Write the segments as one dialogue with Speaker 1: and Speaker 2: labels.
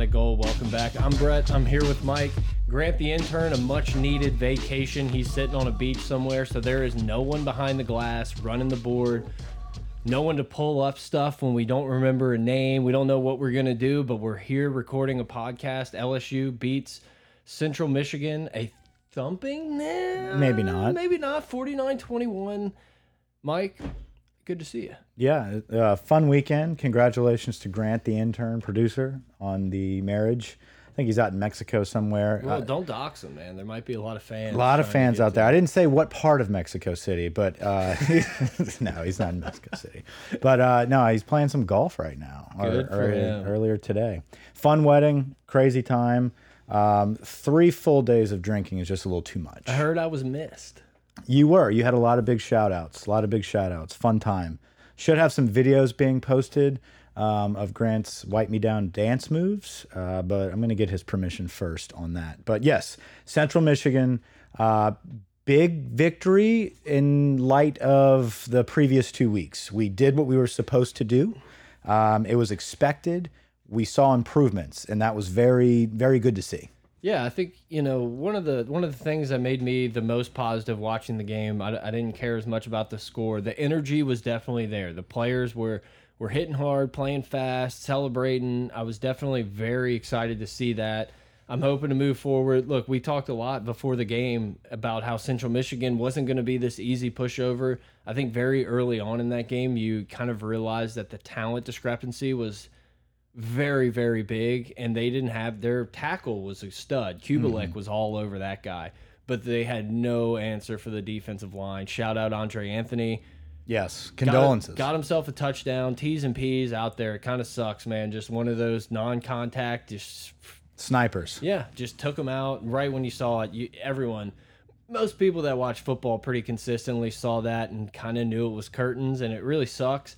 Speaker 1: Pot of Gold, welcome back. I'm Brett. I'm here with Mike. Grant the intern a much needed vacation. He's sitting on a beach somewhere, so there is no one behind the glass running the board. No one to pull up stuff when we don't remember a name. We don't know what we're going to do, but we're here recording a podcast. LSU beats Central Michigan, a thumping? Nah,
Speaker 2: Maybe not.
Speaker 1: Maybe not. 49 21. Mike, good to see you.
Speaker 2: Yeah, uh, fun weekend. Congratulations to Grant, the intern producer, on the marriage. I think he's out in Mexico somewhere.
Speaker 1: Well,
Speaker 2: Uh,
Speaker 1: don't dox him, man. There might be a lot of fans.
Speaker 2: a lot of fans out there. I didn't say what part of Mexico City, but uh, no, he's not in Mexico City. But uh, no, he's playing some golf right now. or-
Speaker 1: Good him.
Speaker 2: earlier today. Fun wedding, crazy time. Um, three full days of drinking is just a little too much.
Speaker 1: I heard I was missed.
Speaker 2: You were. You had a lot of big shout outs. A lot of big shout outs. Fun time. Should have some videos being posted um, of Grant's Wipe Me Down dance moves, uh, but I'm going to get his permission first on that. But yes, Central Michigan, uh, big victory in light of the previous two weeks. We did what we were supposed to do, um, it was expected. We saw improvements, and that was very, very good to see.
Speaker 1: Yeah, I think you know one of the one of the things that made me the most positive watching the game. I, I didn't care as much about the score. The energy was definitely there. The players were were hitting hard, playing fast, celebrating. I was definitely very excited to see that. I'm hoping to move forward. Look, we talked a lot before the game about how Central Michigan wasn't going to be this easy pushover. I think very early on in that game, you kind of realized that the talent discrepancy was very very big and they didn't have their tackle was a stud. Kubalek mm-hmm. was all over that guy but they had no answer for the defensive line. Shout out andre anthony.
Speaker 2: Yes,
Speaker 1: Got-
Speaker 2: condolences.
Speaker 1: got, himself a touchdown. T's and p's out there. It kind of sucks man. Just one of those non-contact just
Speaker 2: Snipers.
Speaker 1: yeah just took him out. Right when you saw it you, everyone most people that watch football pretty consistently saw that and kind of knew it was curtains and it really sucks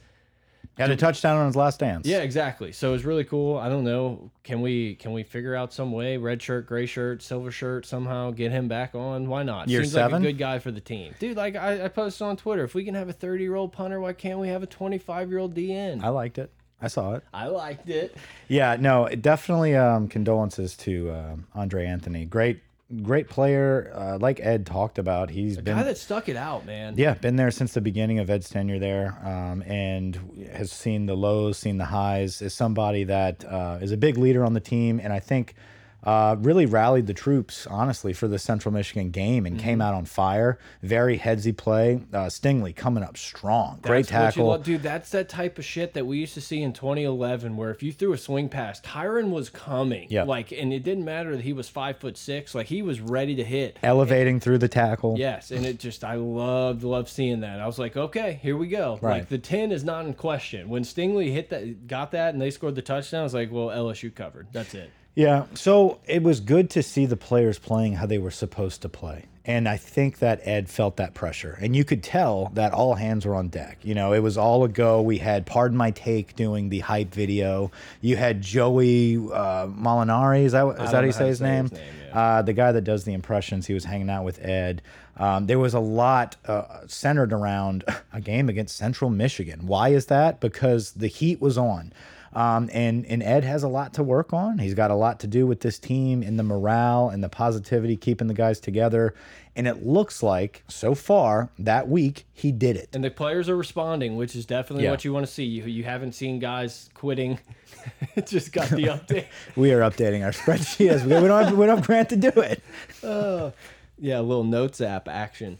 Speaker 2: Had a touchdown on his last dance.
Speaker 1: Yeah, exactly. So it was really cool. I don't know. Can we can we figure out some way? Red shirt, gray shirt, silver shirt, somehow get him back on? Why not?
Speaker 2: Year
Speaker 1: Seems
Speaker 2: seven?
Speaker 1: like a good guy for the team, dude. Like I, I posted on Twitter, if we can have a thirty year old punter, why can't we have a twenty five year old DN?
Speaker 2: I liked it. I saw it.
Speaker 1: I liked it.
Speaker 2: Yeah, no, definitely um, condolences to um Andre Anthony. Great, great player. Uh, like Ed talked about, he's been
Speaker 1: Guy that stuck it out, man.
Speaker 2: yeah been there since the beginning of Ed's tenure there, um, and has seen the lows, seen the highs. Is somebody that uh, is a big leader on the team, and I think. Uh, really rallied the troops, honestly, for the Central Michigan game and
Speaker 1: Mm-hmm.
Speaker 2: came out on fire. Very headsy play. Uh, Stingley coming up strong. Great
Speaker 1: That's you
Speaker 2: tackle.
Speaker 1: love- dude. That's that type of shit that we used to see in 2011, where if you threw a swing pass, Tyrann was coming.
Speaker 2: Yeah.
Speaker 1: Like, and it didn't matter that he was five foot six. Like he was ready to hit.
Speaker 2: Elevating through the tackle.
Speaker 1: Yes, and it just I loved loved seeing that. I was like, okay, here we go.
Speaker 2: Right.
Speaker 1: Like the ten is not in question. When Stingley hit that, got that, and they scored the touchdown, I was like, well, LSU covered. That's it.
Speaker 2: Yeah, so it was good to see the players playing how they were supposed to play. And I think that Ed felt that pressure. And you could tell that all hands were on deck. You know, it was all a go. We had Pardon My Take doing the hype video. You had Joey uh, Molinari. Is that, is that how you say
Speaker 1: to
Speaker 2: his
Speaker 1: say
Speaker 2: name?
Speaker 1: his name, yeah.
Speaker 2: uh, the guy that does the impressions. He was hanging out with Ed. Um, there was a lot uh, centered around a game against Central Michigan. Why is that? Because the heat was on. Um, and and Ed has a lot to work on. He's got a lot to do with this team and the morale and the positivity, keeping the guys together. And it looks like so far that week he did it.
Speaker 1: And the players are responding, which is definitely
Speaker 2: Yeah.
Speaker 1: what you want to see. You you haven't seen guys quitting. just got the update.
Speaker 2: We are updating our spreadsheet as we go. We don't have, we don't have Grant to do it.
Speaker 1: Yeah, a little notes app action.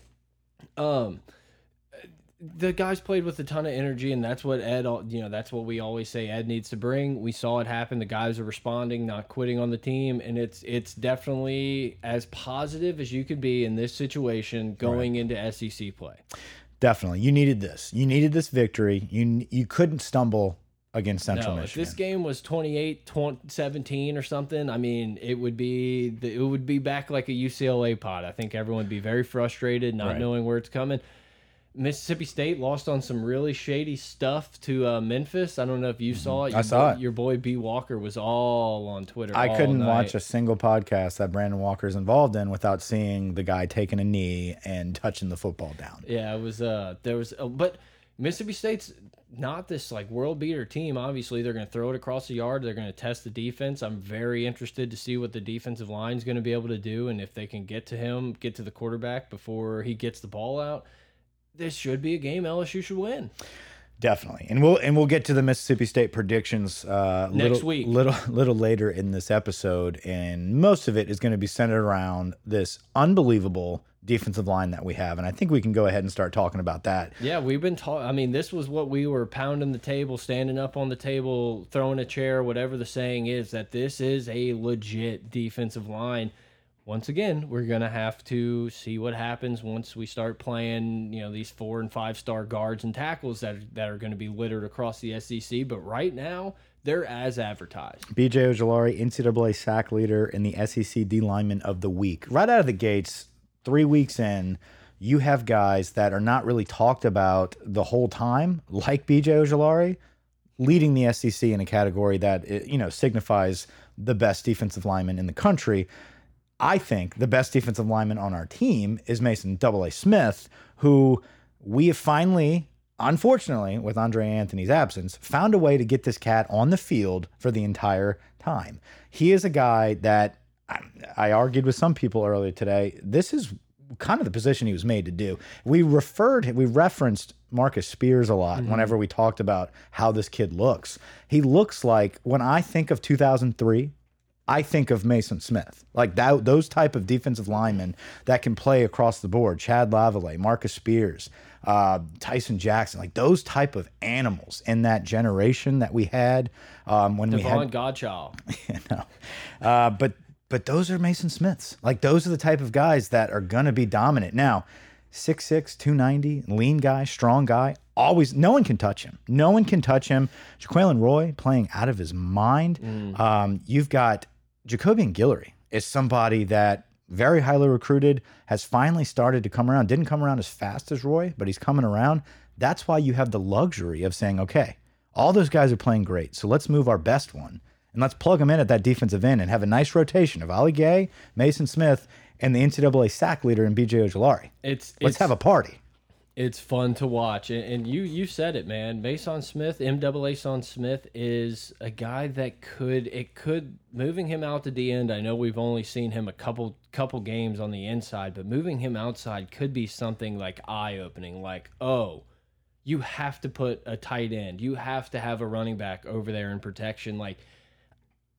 Speaker 1: Um, the guys played with a ton of energy, and that's what Ed, you know, that's what we always say Ed needs to bring. We saw it happen. The guys are responding, not quitting on the team, and it's it's definitely as positive as you could be in this situation going into SEC play.
Speaker 2: Definitely, you needed this. You needed this victory. You you couldn't stumble against Central
Speaker 1: No, if this game was 28 20, 17 or something, I mean, it would be the, it would be back like a UCLA pod. I think everyone would be very frustrated, not
Speaker 2: Right.
Speaker 1: knowing where it's coming. Mississippi State lost on some really shady stuff to uh, Memphis. I don't know if you saw it.
Speaker 2: Mm-hmm. I saw
Speaker 1: boy-
Speaker 2: it.
Speaker 1: Your boy B Walker was all on Twitter.
Speaker 2: I couldn't
Speaker 1: night.
Speaker 2: watch a single podcast that Brandon Walker's involved in without seeing the guy taking a knee and touching the football down.
Speaker 1: Yeah, it was. Uh, there was, uh, but Mississippi State's not this like world beater team. Obviously, they're going to throw it across the yard. They're going to test the defense. I'm very interested to see what the defensive line is going to be able to do and if they can get to him, get to the quarterback before he gets the ball out. This should be a game LSU should win.
Speaker 2: Definitely, and we'll and we'll get to the Mississippi State predictions uh,
Speaker 1: Next
Speaker 2: little,
Speaker 1: week.
Speaker 2: little little later in this episode, and most of it is going to be centered around this unbelievable defensive line that we have, and I think we can go ahead and start talking about that.
Speaker 1: Yeah, we've been talking. I mean, this was what we were pounding the table, standing up on the table, throwing a chair, whatever the saying is, that this is a legit defensive line. Once again, we're going to have to see what happens once we start playing, you know, these four and five star guards and tackles that, that are going to be littered across the SEC. But right now, they're as advertised.
Speaker 2: BJ Ojulari, NCAA sack leader and the SEC D lineman of the week. Right out of the gates, three weeks in, you have guys that are not really talked about the whole time, like BJ Ojulari, leading the SEC in a category that you know signifies the best defensive lineman in the country. I think the best defensive lineman on our team is Maason Double A Smith, who we have finally, unfortunately, with Andre Anthony's absence, found a way to get this cat on the field for the entire time. He is a guy that I, I argued with some people earlier today. This is kind of the position he was made to do. We referred, we referenced Marcus Spears a lot mm-hmm. whenever we talked about how this kid looks. He looks like when I think of 2003, I think of Maason Smith, like that, those type of defensive linemen that can play across the board. Chad Lavalais, Marcus Spears, uh, Tyson Jackson, like those type of animals in that generation that we had um, when we had
Speaker 1: Davon Godchaux.
Speaker 2: no. Uh, but but those are Maason Smiths. Like those are the type of guys that are gonna be dominant. Now, 6'6", 290, lean guy, strong guy. Always, no one can touch him. No one can touch him. Jaquelin Roy playing out of his mind. Um, you've got Jacobian Guillory is somebody that very highly recruited has finally started to come around. Didn't come around as fast as Roy, but he's coming around. That's why you have the luxury of saying, okay, all those guys are playing great, so let's move our best one and let's plug them in at that defensive end and have a nice rotation of Ali Gaye, Maason Smith, and the NCAA sack leader in BJ Ojulari.
Speaker 1: It's,
Speaker 2: Let's
Speaker 1: it's,
Speaker 2: have a party.
Speaker 1: It's fun to watch and, you you said it man. Maason smith mwaa son smith is a guy that could it could moving him out to the end i know we've only seen him a couple couple games on the inside but moving him outside could be something like eye-opening like oh you have to put a tight end. You have to have a running back over there in protection. Like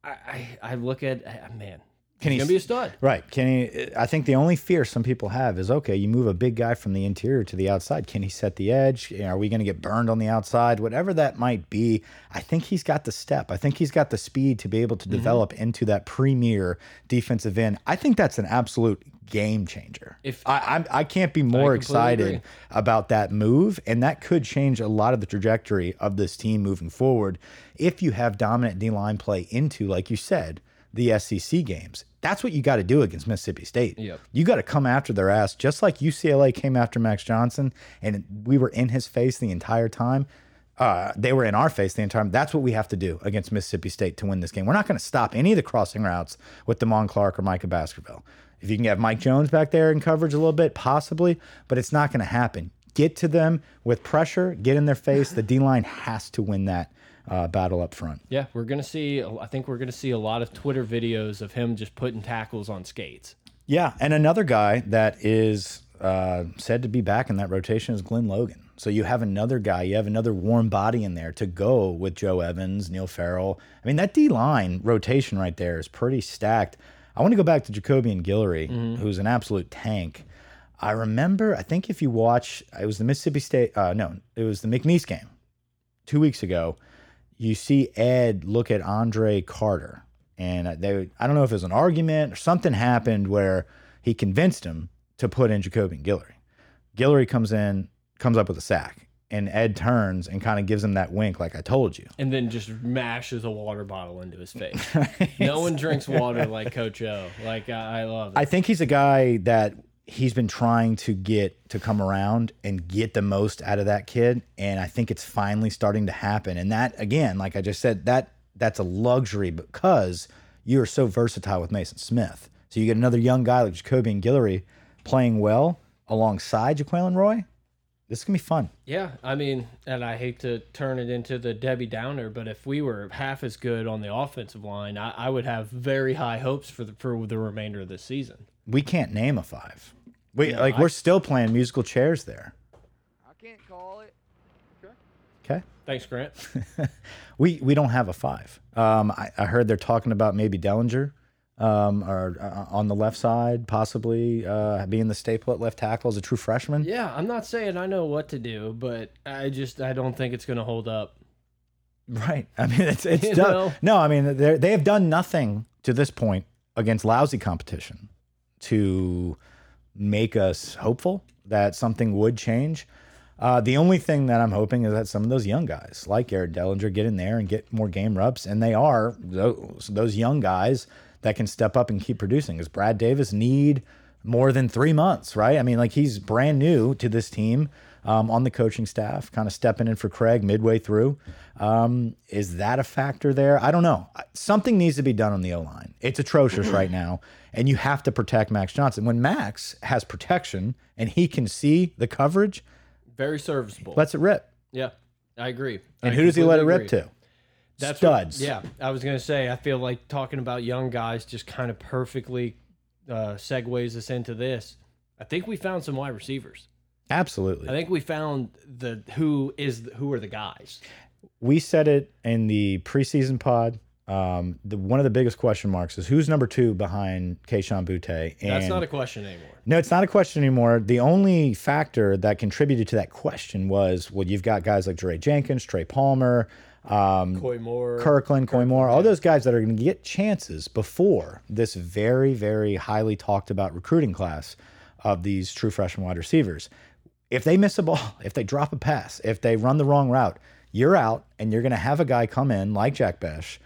Speaker 1: i i, I look at man
Speaker 2: Can
Speaker 1: gonna be a stud
Speaker 2: Right. Can he? I think the only fear some people have is okay, you move a big guy from the interior to the outside. Can he set the edge? Are we going to get burned on the outside? Whatever that might be, I think he's got the step. I think he's got the speed to be able to mm-hmm. develop into that premier defensive end. I think that's an absolute game changer.
Speaker 1: If-
Speaker 2: I, I'm, I can't be more excited
Speaker 1: agree.
Speaker 2: about that move, and that could change a lot of the trajectory of this team moving forward. If you have dominant D line play into, like you said, the SEC games, that's what you got to do against Mississippi State.
Speaker 1: Yep.
Speaker 2: You got to come after their ass, just like UCLA came after Max Johnson, and we were in his face the entire time. Uh, they were in our face the entire time. That's what we have to do against Mississippi State to win this game. We're not going to stop any of the crossing routes with Damone Clark or Micah Baskerville. If you can have Mike Jones back there in coverage a little bit, possibly, but it's not going to happen. Get to them with pressure, get in their face. The D line has to win that uh, battle up front.
Speaker 1: Yeah, we're gonna see. I think we're gonna see a lot of Twitter videos of him just putting tackles on skates.
Speaker 2: Yeah, and another guy that is uh, said to be back in that rotation is Glen Logan. So you have another guy, you have another warm body in there to go with Joe Evans, Neil Farrell. I mean, that D line rotation right there is pretty stacked. I want to go back to Jacobian Guillory, who's an absolute tank. I remember, I think if you watch, it was the Mississippi State, uh, no, it was the McNeese game two weeks ago. You see Ed look at Andre Carter, and they, I don't know if it was an argument or something happened where he convinced him to put in Jacobian Guillory. Guillory comes in, comes up with a sack, and Ed turns and kind of gives him that wink, like I told you.
Speaker 1: and then just mashes a water bottle into his face. no one drinks water like Coach O. Like I, I love it.
Speaker 2: I think he's a guy that he's been trying to get to come around and get the most out of that kid and I think it's finally starting to happen and that again like I just said that that's a luxury because you're so versatile with Maason Smith so you get another young guy like Jacobian Guillory playing well alongside Jaquelin Roy This can be fun.
Speaker 1: Yeah, I mean, and I hate to turn it into the Debbie Downer, but if we were half as good on the offensive line, I, I would have very high hopes for the for the remainder of the season.
Speaker 2: We can't name a five. We
Speaker 1: Yeah,
Speaker 2: like
Speaker 1: I-
Speaker 2: we're still playing musical chairs there.
Speaker 3: I can't call it.
Speaker 2: Okay.
Speaker 1: Thanks, Grant.
Speaker 2: We we don't have a five. Um, I, I heard they're talking about maybe Dellinger, um, or uh, on the left side, possibly uh, being the staple at left tackle as a true freshman.
Speaker 1: Yeah, I'm not saying I know what to do, but I just I don't think it's going to hold up.
Speaker 2: Right. I mean, it's it's
Speaker 1: You
Speaker 2: done.
Speaker 1: know?
Speaker 2: No, I mean they they have done nothing to this point against lousy competition to make us hopeful that something would change. Uh, the only thing that I'm hoping is that some of those young guys, like Eric Dellinger, get in there and get more game reps, and they are those those young guys that can step up and keep producing. Does Brad Davis need more than three months? Right? I mean, like he's brand new to this team um, on the coaching staff, kind of stepping in for Craig midway through. Um, is that a factor there? I don't know. Something needs to be done on the O line. It's atrocious right now, and you have to protect Max Johnson. When Max has protection and he can see the coverage,
Speaker 1: Very serviceable.
Speaker 2: Let's it rip.
Speaker 1: yeah, I agree.
Speaker 2: And
Speaker 1: I
Speaker 2: who does he let it rip
Speaker 1: agree.
Speaker 2: to?
Speaker 1: That's what-
Speaker 2: Studs.
Speaker 1: yeah, I was gonna say. I feel like talking about young guys just kind of perfectly uh, segues us into this. I think we found some wide receivers.
Speaker 2: Absolutely.
Speaker 1: I think we found the who is who are the guys.
Speaker 2: we said it in the preseason pod. Um, the one of the biggest question marks is who's number two behind Kayshon Boutte. And
Speaker 1: That's not a question anymore.
Speaker 2: no, it's not a question anymore. The only factor that contributed to that question was well, you've got guys like Dre Jenkins, Trey Palmer, um,
Speaker 1: Coy Moore,
Speaker 2: Kirkland, Coy Moore, all those guys that are going to get chances before this very, very highly talked about recruiting class of these true freshman wide receivers. If they miss a ball, if they drop a pass, if they run the wrong route, you're out, and you're going to have a guy come in like Jack Bech,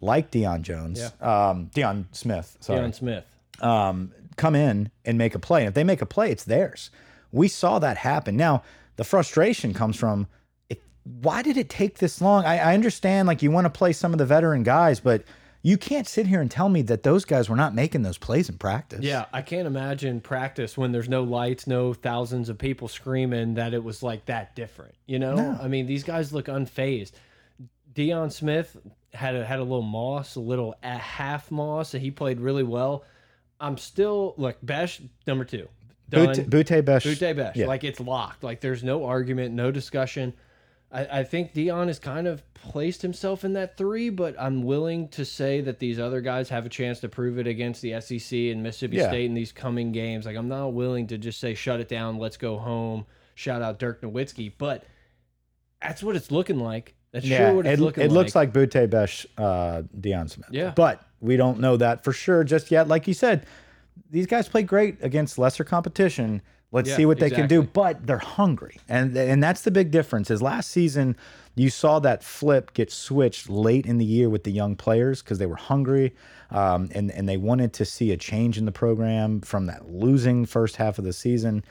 Speaker 2: like Deion Jones, um, Deion Smith, sorry,
Speaker 1: Deion Smith.
Speaker 2: um, come in and make a play. And if they make a play, it's theirs. We saw that happen. Now, the frustration comes from it, why did it take this long? I, I understand, like, you want to play some of the veteran guys, but you can't sit here and tell me that those guys were not making those plays in practice.
Speaker 1: Yeah, I can't imagine practice when there's no lights, no thousands of people screaming that it was like that different. You know, I mean, these guys look unfazed. Deion Smith had a, had a little moss, a little a half moss, and he played really well. I'm still look Bech number two. Done.
Speaker 2: Boutte, Boutte Bech.
Speaker 1: Boutte Bech.
Speaker 2: Yeah.
Speaker 1: Like it's locked. Like there's no argument, no discussion. I, I think Dion has kind of placed himself in that three, but I'm willing to say that these other guys have a chance to prove it against the SEC and Mississippi
Speaker 2: Yeah.
Speaker 1: State in these coming games. Like I'm not willing to just say shut it down, let's go home. Shout out Dirk Nowitzki, but that's what it's looking like. That's
Speaker 2: Yeah,
Speaker 1: sure what it's
Speaker 2: it,
Speaker 1: looking
Speaker 2: it
Speaker 1: like.
Speaker 2: looks like Boutte Bech, uh, Deion Smith.
Speaker 1: Yeah.
Speaker 2: But we don't know that for sure just yet. Like you said, these guys play great against lesser competition. Let's
Speaker 1: Yeah,
Speaker 2: see what they can do. But they're hungry, and and that's the big difference. Is last season you saw that flip get switched late in the year with the young players because they were hungry, um, and and they wanted to see a change in the program from that losing first half of the season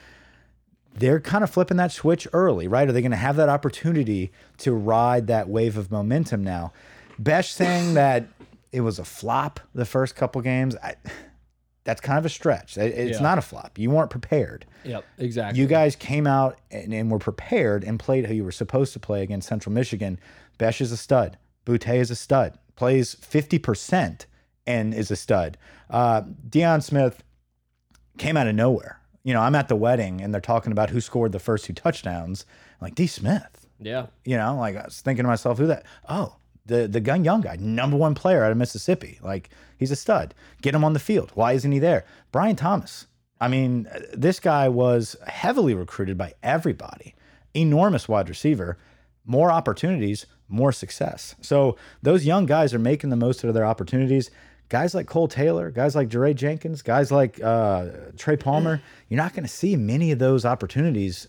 Speaker 2: they're kind of flipping that switch early, right? Are they going to have that opportunity to ride that wave of momentum now? Bech saying that it was a flop the first couple games, I, that's kind of a stretch. It's
Speaker 1: Yeah.
Speaker 2: not a flop. You weren't prepared.
Speaker 1: Yep, exactly.
Speaker 2: You guys came out and, and were prepared and played how you were supposed to play against Central Michigan. Bech is a stud. Boutte is a stud. Plays 50% and is a stud. Uh, Deion Smith came out of nowhere. You know, I'm at the wedding and they're talking about who scored the first two touchdowns. I'm like, D. Smith.
Speaker 1: yeah.
Speaker 2: You know, like I was thinking to myself, who that? Oh, the the gun young guy, number one player out of Mississippi. Like he's a stud. Get him on the field. Why isn't he there? Brian Thomas. I mean, uh, this guy was heavily recruited by everybody. Enormous wide receiver. More opportunities, more success. So those young guys are making the most out of their opportunities. Guys like Kole Taylor, guys like Jaray Jenkins, guys like uh, Trey Palmer, you're not going to see many of those opportunities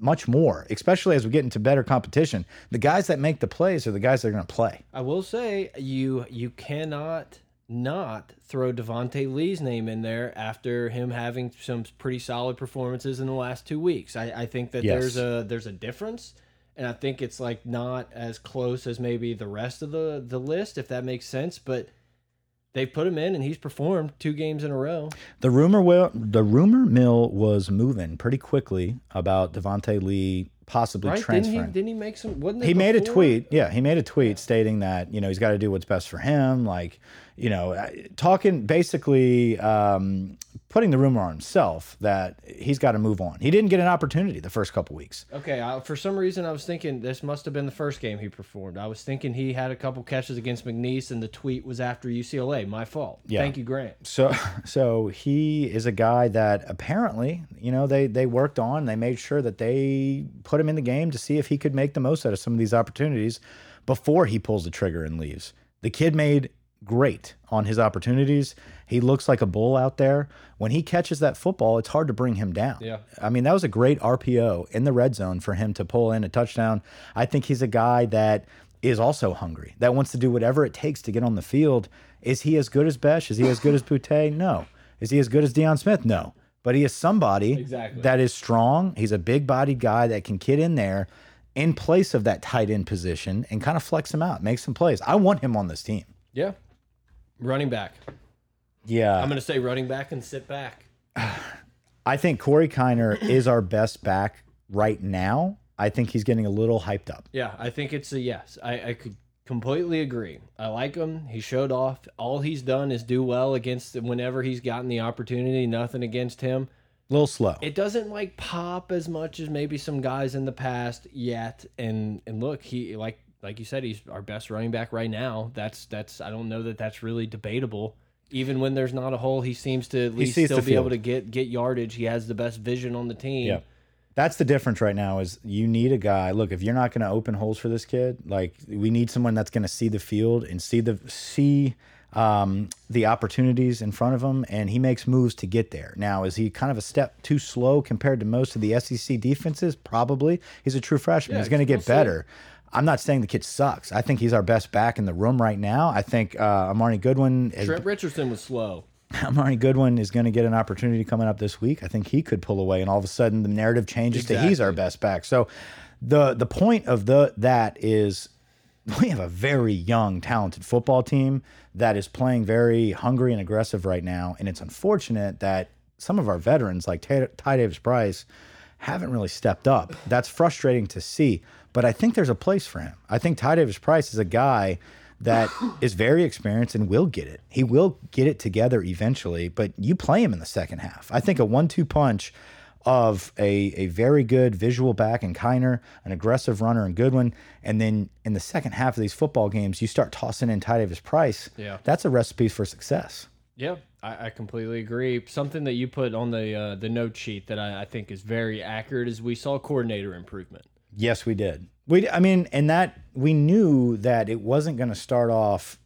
Speaker 2: much more, especially as we get into better competition. The guys that make the plays are the guys that are going to play.
Speaker 1: I will say you you cannot not throw Devonta Lee's name in there after him having some pretty solid performances in the last two weeks. I, I think that
Speaker 2: Yes.
Speaker 1: there's a there's a difference, and I think it's like not as close as maybe the rest of the the list, if that makes sense. But they've put him in and he's performed two games in a row.
Speaker 2: The rumor will the rumor mill was moving pretty quickly about Devonta Lee possibly
Speaker 1: Right?
Speaker 2: transferring.
Speaker 1: Didn't he, didn't he make some? Wasn't
Speaker 2: he made a tweet. Yeah, he made a tweet stating that you know he's got to do what's best for him. Like, you know, uh, talking basically um, putting the rumor on himself that he's got to move on. He didn't get an opportunity the first couple weeks.
Speaker 1: Okay, I, for some reason I was thinking this must have been the first game he performed. I was thinking he had a couple catches against McNeese, and the tweet was after UCLA. My fault.
Speaker 2: Yeah.
Speaker 1: Thank you, Grant.
Speaker 2: So, so he is a guy that apparently, you know, they they worked on. They made sure that they put him in the game to see if he could make the most out of some of these opportunities before he pulls the trigger and leaves. The kid made great on his opportunities. He looks like a bull out there. When he catches that football, it's hard to bring him down.
Speaker 1: Yeah.
Speaker 2: I mean, that was a great RPO in the red zone for him to pull in a touchdown. I think he's a guy that is also hungry, that wants to do whatever it takes to get on the field. Is he as good as Bech? Is he as good as Boutte? No. Is he as good as Deion Smith? No. But he is somebody
Speaker 1: Exactly.
Speaker 2: that is strong. He's a big bodied guy that can get in there in place of that tight end position and kind of flex him out, make some plays. I want him on this team.
Speaker 1: Yeah, running back.
Speaker 2: Yeah.
Speaker 1: I'm gonna say running back and sit back.
Speaker 2: I think Corey Kiner is our best back right now. I think he's getting a little hyped up.
Speaker 1: Yeah, I think it's a yes. I, I could completely agree. I like him. He showed off. All he's done is do well against whenever he's gotten the opportunity. Nothing against him.
Speaker 2: A little slow.
Speaker 1: It doesn't like pop as much as maybe some guys in the past yet. And and look, he like like you said, he's our best running back right now. That's that's I don't know that that's really debatable. Even when there's not a hole, he seems to at least still be able to get get yardage. He has the best vision on the team.
Speaker 2: Yeah. That's the difference right now is you need a guy. Look, if you're not going to open holes for this kid, like we need someone that's going to see the field and see the see um, the opportunities in front of him, and he makes moves to get there. Now, is he kind of a step too slow compared to most of the SEC defenses? Probably. He's a true freshman.
Speaker 1: Yeah,
Speaker 2: he's going to get better. I'm not saying the kid sucks. I think he's our best back in the room right now. I think uh, Armoni Goodwin is
Speaker 1: Trent Richardson was slow.
Speaker 2: Armoni Goodwin is going to get an opportunity coming up this week. I think he could pull away, and all of a sudden the narrative changes to he's our best back. So the the point of the that is we have a very young, talented football team that is playing very hungry and aggressive right now, and it's unfortunate that some of our veterans like Ty, Ty Davis Price haven't really stepped up. That's frustrating to see, but I think there's a place for him. I think Ty Davis Price is a guy that is very experienced and will get it. He will get it together eventually, but you play him in the second half. I think a one-two punch of a a very good visual back and Kiner, an aggressive runner in Goodwin, and then in the second half of these football games, you start tossing in Ty Davis Price.
Speaker 1: Yeah.
Speaker 2: That's a recipe for success.
Speaker 1: Yeah, I, I completely agree. Something that you put on the uh, the note sheet that I, I think is very accurate is we saw coordinator improvement.
Speaker 2: Yes, we did. We, I mean, and that we knew that it wasn't going to start off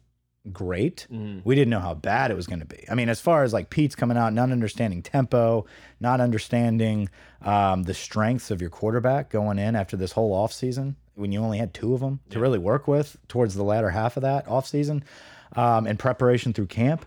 Speaker 2: great. We didn't know how bad it was going to be. I mean, as far as like Peetz coming out, not understanding tempo, not understanding um, the strengths of your quarterback going in after this whole offseason when you only had two of them to really work with towards the latter half of that offseason um, in preparation through camp.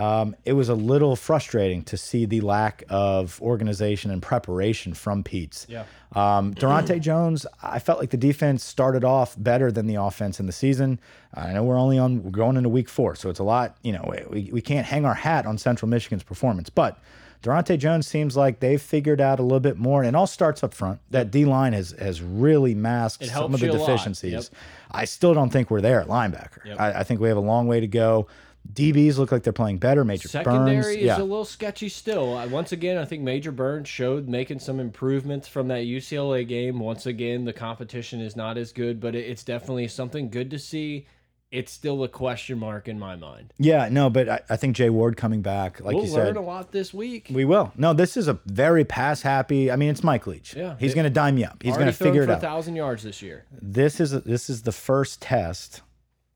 Speaker 2: Um, it was a little frustrating to see the lack of organization and preparation from Peetz.
Speaker 1: Yeah.
Speaker 2: Um, Daronte Jones, I felt like the defense started off better than the offense in the season. I know we're only on we're going into week four, so it's a lot. You know, we, we can't hang our hat on Central Michigan's performance, but Daronte Jones seems like they've figured out a little bit more, and it all starts up front. That D line has has really masked some of the
Speaker 1: you a lot.
Speaker 2: deficiencies.
Speaker 1: Yep.
Speaker 2: I still don't think we're there at linebacker.
Speaker 1: Yep.
Speaker 2: I, I think we have a long way to go. DBs look like they're playing better. Major
Speaker 1: Secondary
Speaker 2: Burns,
Speaker 1: is
Speaker 2: yeah.
Speaker 1: a little sketchy still. Uh, Once again, I think Major Burns showed making some improvements from that UCLA game. Once again, the competition is not as good, but it's definitely something good to see. It's still a question mark in my mind.
Speaker 2: yeah, no, but I, I think Jay Ward coming back, like
Speaker 1: we'll
Speaker 2: you
Speaker 1: learn
Speaker 2: said,
Speaker 1: a lot this week.
Speaker 2: We will. No, this is a very pass happy. I mean, it's Mike Leach.
Speaker 1: Yeah.
Speaker 2: he's going to dime you up. He's going to figure it out.
Speaker 1: a thousand yards this year.
Speaker 2: This is this is the first test.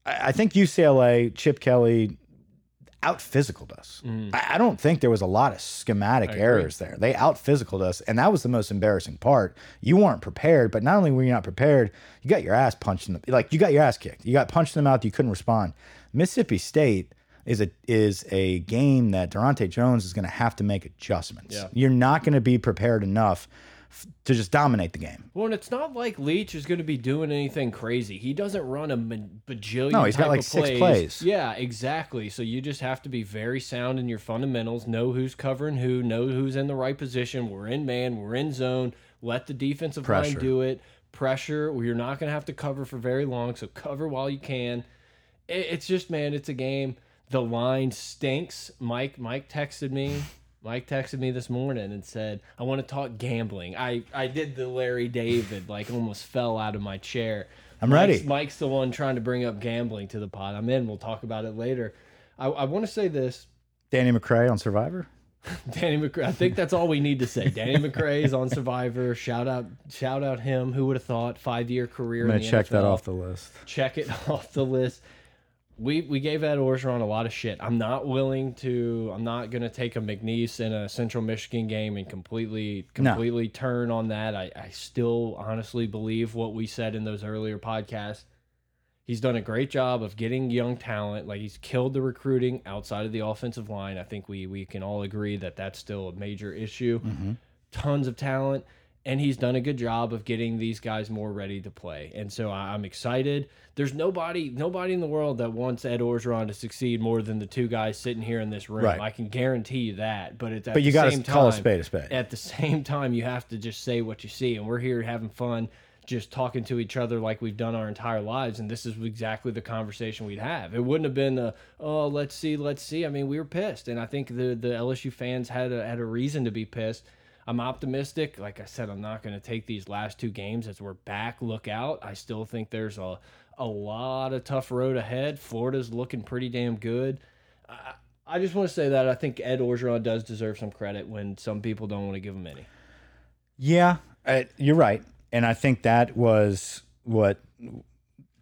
Speaker 2: I, I think UCLA, Chip Kelly, out physicaled us. Mm. I, I don't think there was a lot of schematic errors there. They out physicaled us, and that was the most embarrassing part. You weren't prepared, but not only were you not prepared, you got your ass punched in the like you got your ass kicked. You got punched in the mouth. You couldn't respond. Mississippi State is a is a game that Daronte Jones is going to have to make adjustments.
Speaker 1: Yeah.
Speaker 2: You're not going to be prepared enough to just dominate the game.
Speaker 1: Well, and it's not like Leach is going to be doing anything crazy. He doesn't run a bajillion.
Speaker 2: No, he's got like six
Speaker 1: plays.
Speaker 2: plays.
Speaker 1: Yeah, exactly. So you just have to be very sound in your fundamentals. Know who's covering who. Know who's in the right position. We're in man. We're in zone. Let the defensive
Speaker 2: Pressure.
Speaker 1: line do it. Pressure. You're not going to have to cover for very long. So cover while you can. It's just man, it's a game. The line stinks. Mike Mike texted me. Mike texted me this morning and said, "I want to talk gambling." I I did the Larry David, like almost fell out of my chair.
Speaker 2: I'm
Speaker 1: Mike's,
Speaker 2: ready.
Speaker 1: Mike's the one trying to bring up gambling to the pod. I'm in. We'll talk about it later. I, I want to say this.
Speaker 2: Danny McCray on Survivor.
Speaker 1: Danny McCray. I think that's all we need to say. Danny McCray is on Survivor. Shout out, shout out him. Who would have thought? Five year career.
Speaker 2: I'm gonna
Speaker 1: in the
Speaker 2: check that off the list.
Speaker 1: check it off the list. We we gave Ed Orgeron a lot of shit. I'm not willing to. I'm not gonna take a McNeese in a Central Michigan game and completely
Speaker 2: No.
Speaker 1: completely turn on that. I I still honestly believe what we said in those earlier podcasts. He's done a great job of getting young talent. Like he's killed the recruiting outside of the offensive line. I think we we can all agree that that's still a major issue. Mm-hmm. Tons of talent, and he's done a good job of getting these guys more ready to play. And so I- I'm excited. There's nobody nobody in the world that wants Ed Orgeron to succeed more than the two guys sitting here in this room.
Speaker 2: Right.
Speaker 1: I can guarantee you that. But it's at
Speaker 2: But you
Speaker 1: the
Speaker 2: got
Speaker 1: same
Speaker 2: to call a
Speaker 1: time-
Speaker 2: spade a spade.
Speaker 1: at the same time you have to just say what you see and we're here having fun just talking to each other like we've done our entire lives and this is exactly the conversation we'd have it wouldn't have been a, oh let's see let's see i mean we were pissed and i think the the lsu fans had a, had a reason to be pissed i'm optimistic like i said i'm not going to take these last two games as we're back look out i still think there's a a lot of tough road ahead florida's looking pretty damn good I, I just want to say that I think Ed Orgeron does deserve some credit when some people don't want to give him any.
Speaker 2: Yeah, I, you're right, and I think that was what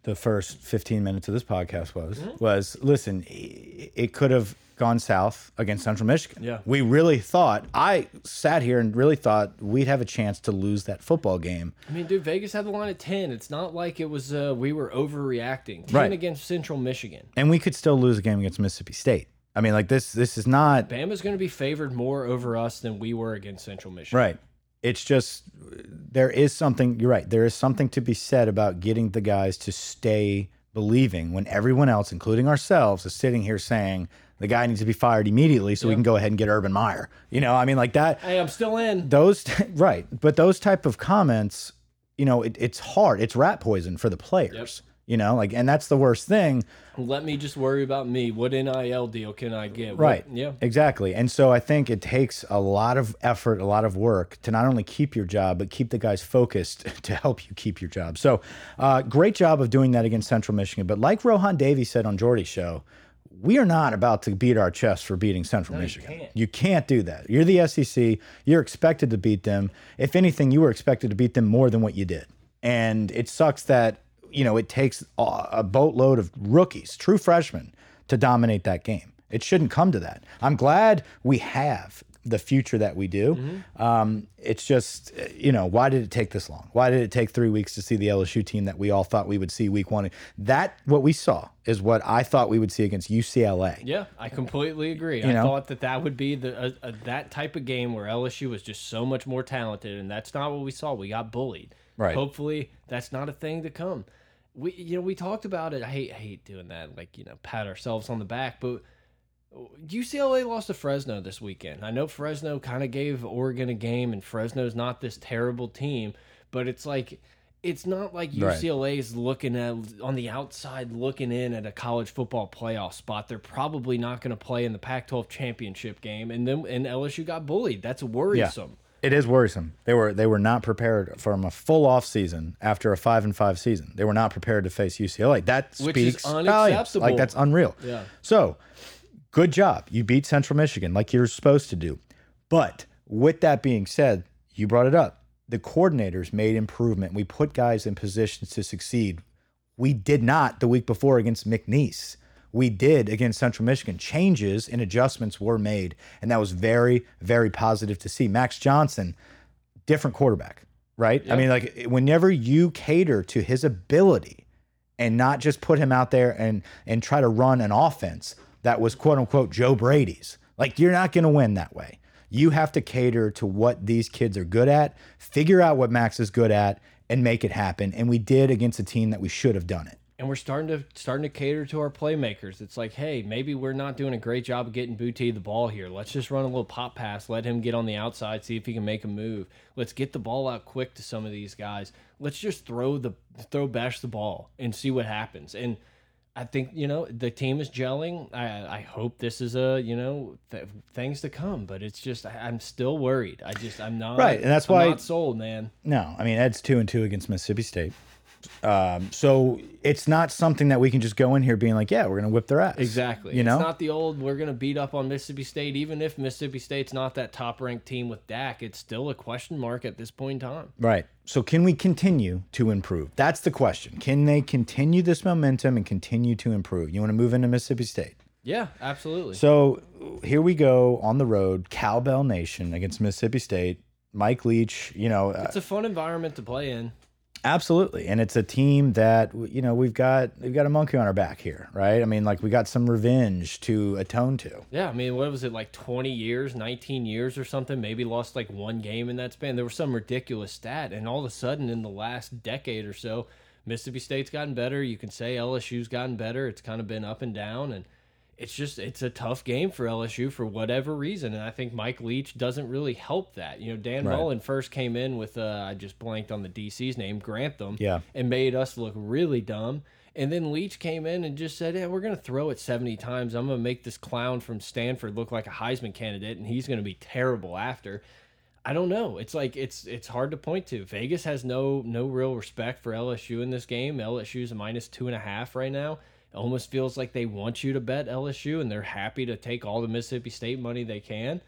Speaker 2: the first 15 minutes of this podcast was.
Speaker 1: Mm-hmm.
Speaker 2: Was listen, it could have gone south against Central Michigan.
Speaker 1: Yeah.
Speaker 2: we really thought. I sat here and really thought we'd have a chance to lose that football game.
Speaker 1: I mean, dude, Vegas had the line at ten. It's not like it was uh, we were overreacting. Ten
Speaker 2: Right.
Speaker 1: against Central Michigan.
Speaker 2: and we could still lose a game against Mississippi State. I mean, like this. This is not
Speaker 1: Bama's going to be favored more over us than we were against Central Michigan.
Speaker 2: right. It's just there is something. You're right. There is something to be said about getting the guys to stay believing when everyone else, including ourselves, is sitting here saying the guy needs to be fired immediately so we can go ahead and get Urban Meyer. You know, I mean, like that.
Speaker 1: Hey, I'm still in.
Speaker 2: Those right, but those type of comments, you know, it, it's hard. It's rat poison for the players. You know, like, and that's the worst thing.
Speaker 1: Let me just worry about me. What NIL deal can I get? What-
Speaker 2: Right.
Speaker 1: yeah.
Speaker 2: Exactly. And so I think it takes a lot of effort, a lot of work to not only keep your job, but keep the guys focused to help you keep your job. So uh, great job of doing that against Central Michigan. But like Rohan Davey said on Jordy's show, we are not about to beat our chest for beating Central Michigan.
Speaker 1: can't.
Speaker 2: You can't do that. You're the SEC. You're expected to beat them. If anything, you were expected to beat them more than what you did. And it sucks that, you know, it takes a boatload of rookies, true freshmen, to dominate that game. It shouldn't come to that. I'm glad we have the future that we do. Um, it's just, you know, why did it take this long? Why did it take three weeks to see the LSU team that we all thought we would see week one? That, what we saw, is what I thought we would see against UCLA.
Speaker 1: Yeah, I completely agree. I
Speaker 2: know?
Speaker 1: thought that that would be the uh, uh, that type of game where LSU was just so much more talented, and that's not what we saw. We got bullied.
Speaker 2: Right.
Speaker 1: Hopefully, that's not a thing to come. We, you know, we talked about it. I hate, I hate doing that. Like, you know, pat ourselves on the back, but UCLA lost to Fresno this weekend. I know Fresno kind of gave Oregon a game, and Fresno's not this terrible team, but it's like it's not like
Speaker 2: Right.
Speaker 1: UCLA is looking at on the outside looking in at a college football playoff spot. They're probably not going to play in the Pac-12 championship game, and then and LSU got bullied. That's worrisome.
Speaker 2: It is worrisome. They were they were not prepared from a full off season after a five and five season. They were not prepared to face UCLA. That
Speaker 1: Which is
Speaker 2: speaks volumes.
Speaker 1: unacceptable.
Speaker 2: Like that's unreal.
Speaker 1: Yeah.
Speaker 2: So, good job. You beat Central Michigan like you're supposed to do. But with that being said, you brought it up. The coordinators made improvement. We put guys in positions to succeed. We did not the week before against McNeese. We did against Central Michigan. Changes and adjustments were made, and that was very, very positive to see. Max Johnson, different quarterback, right? I mean, like whenever you cater to his ability and not just put him out there and and try to run an offense that was quote unquote Joe Brady's, like you're not going to win that way. You have to cater to what these kids are good at, figure out what Max is good at, and make it happen. And we did against a team that we should have done it.
Speaker 1: and we're starting to starting to cater to our playmakers. It's like, hey, maybe we're not doing a great job of getting Booty the ball here. Let's just run a little pop pass, let him get on the outside, see if he can make a move. Let's get the ball out quick to some of these guys. Let's just throw the throw bash the ball and see what happens. And I think you know the team is gelling. I I hope this is a you know th things to come, but it's just I, I'm still worried. I just I'm not
Speaker 2: Right, and that's
Speaker 1: I'm
Speaker 2: why-
Speaker 1: not sold, man.
Speaker 2: No, I mean Ed's two and two against Mississippi State. Um, so it's not something that we can just go in here being like, yeah, we're gonna whip their ass.
Speaker 1: Exactly.
Speaker 2: You know,
Speaker 1: it's not the old we're gonna beat up on Mississippi State, even if Mississippi State's not that top ranked team with Dak. It's still a question mark at this point in time.
Speaker 2: right. So can we continue to improve? That's the question. Can they continue this momentum and continue to improve? You want to move into Mississippi State?
Speaker 1: Yeah, absolutely.
Speaker 2: So here we go on the road, Cowbell Nation against Mississippi State. Mike Leach, you know,
Speaker 1: it's a fun environment to play in.
Speaker 2: Absolutely, and it's a team that you know we've got we've got a monkey on our back here, right? I mean, like we got some revenge to atone to.
Speaker 1: Yeah, I mean, what was it like 20 years, 19 years or something? Maybe lost like one game in that span. There was some ridiculous stat, and all of a sudden, in the last decade or so, Mississippi State's gotten better. You can say LSU's gotten better. It's kind of been up and down, and it's just it's a tough game for LSU for whatever reason. And I think Mike Leach doesn't really help that. You know, Dan
Speaker 2: Right.
Speaker 1: Mullen first came in with uh, I just blanked on the DC's name, Grantham,
Speaker 2: Yeah.
Speaker 1: and made us look really dumb. And then Leach came in and just said, "Yeah, we're going to throw it 70 times. I'm going to make this clown from Stanford look like a Heisman candidate, and he's going to be terrible after." I don't know. It's like it's it's hard to point to. Vegas has no no real respect for LSU in this game. LSU's a minus two and a half right now. Almost feels like they want you to bet LSU, and they're happy to take all the Mississippi State money they can.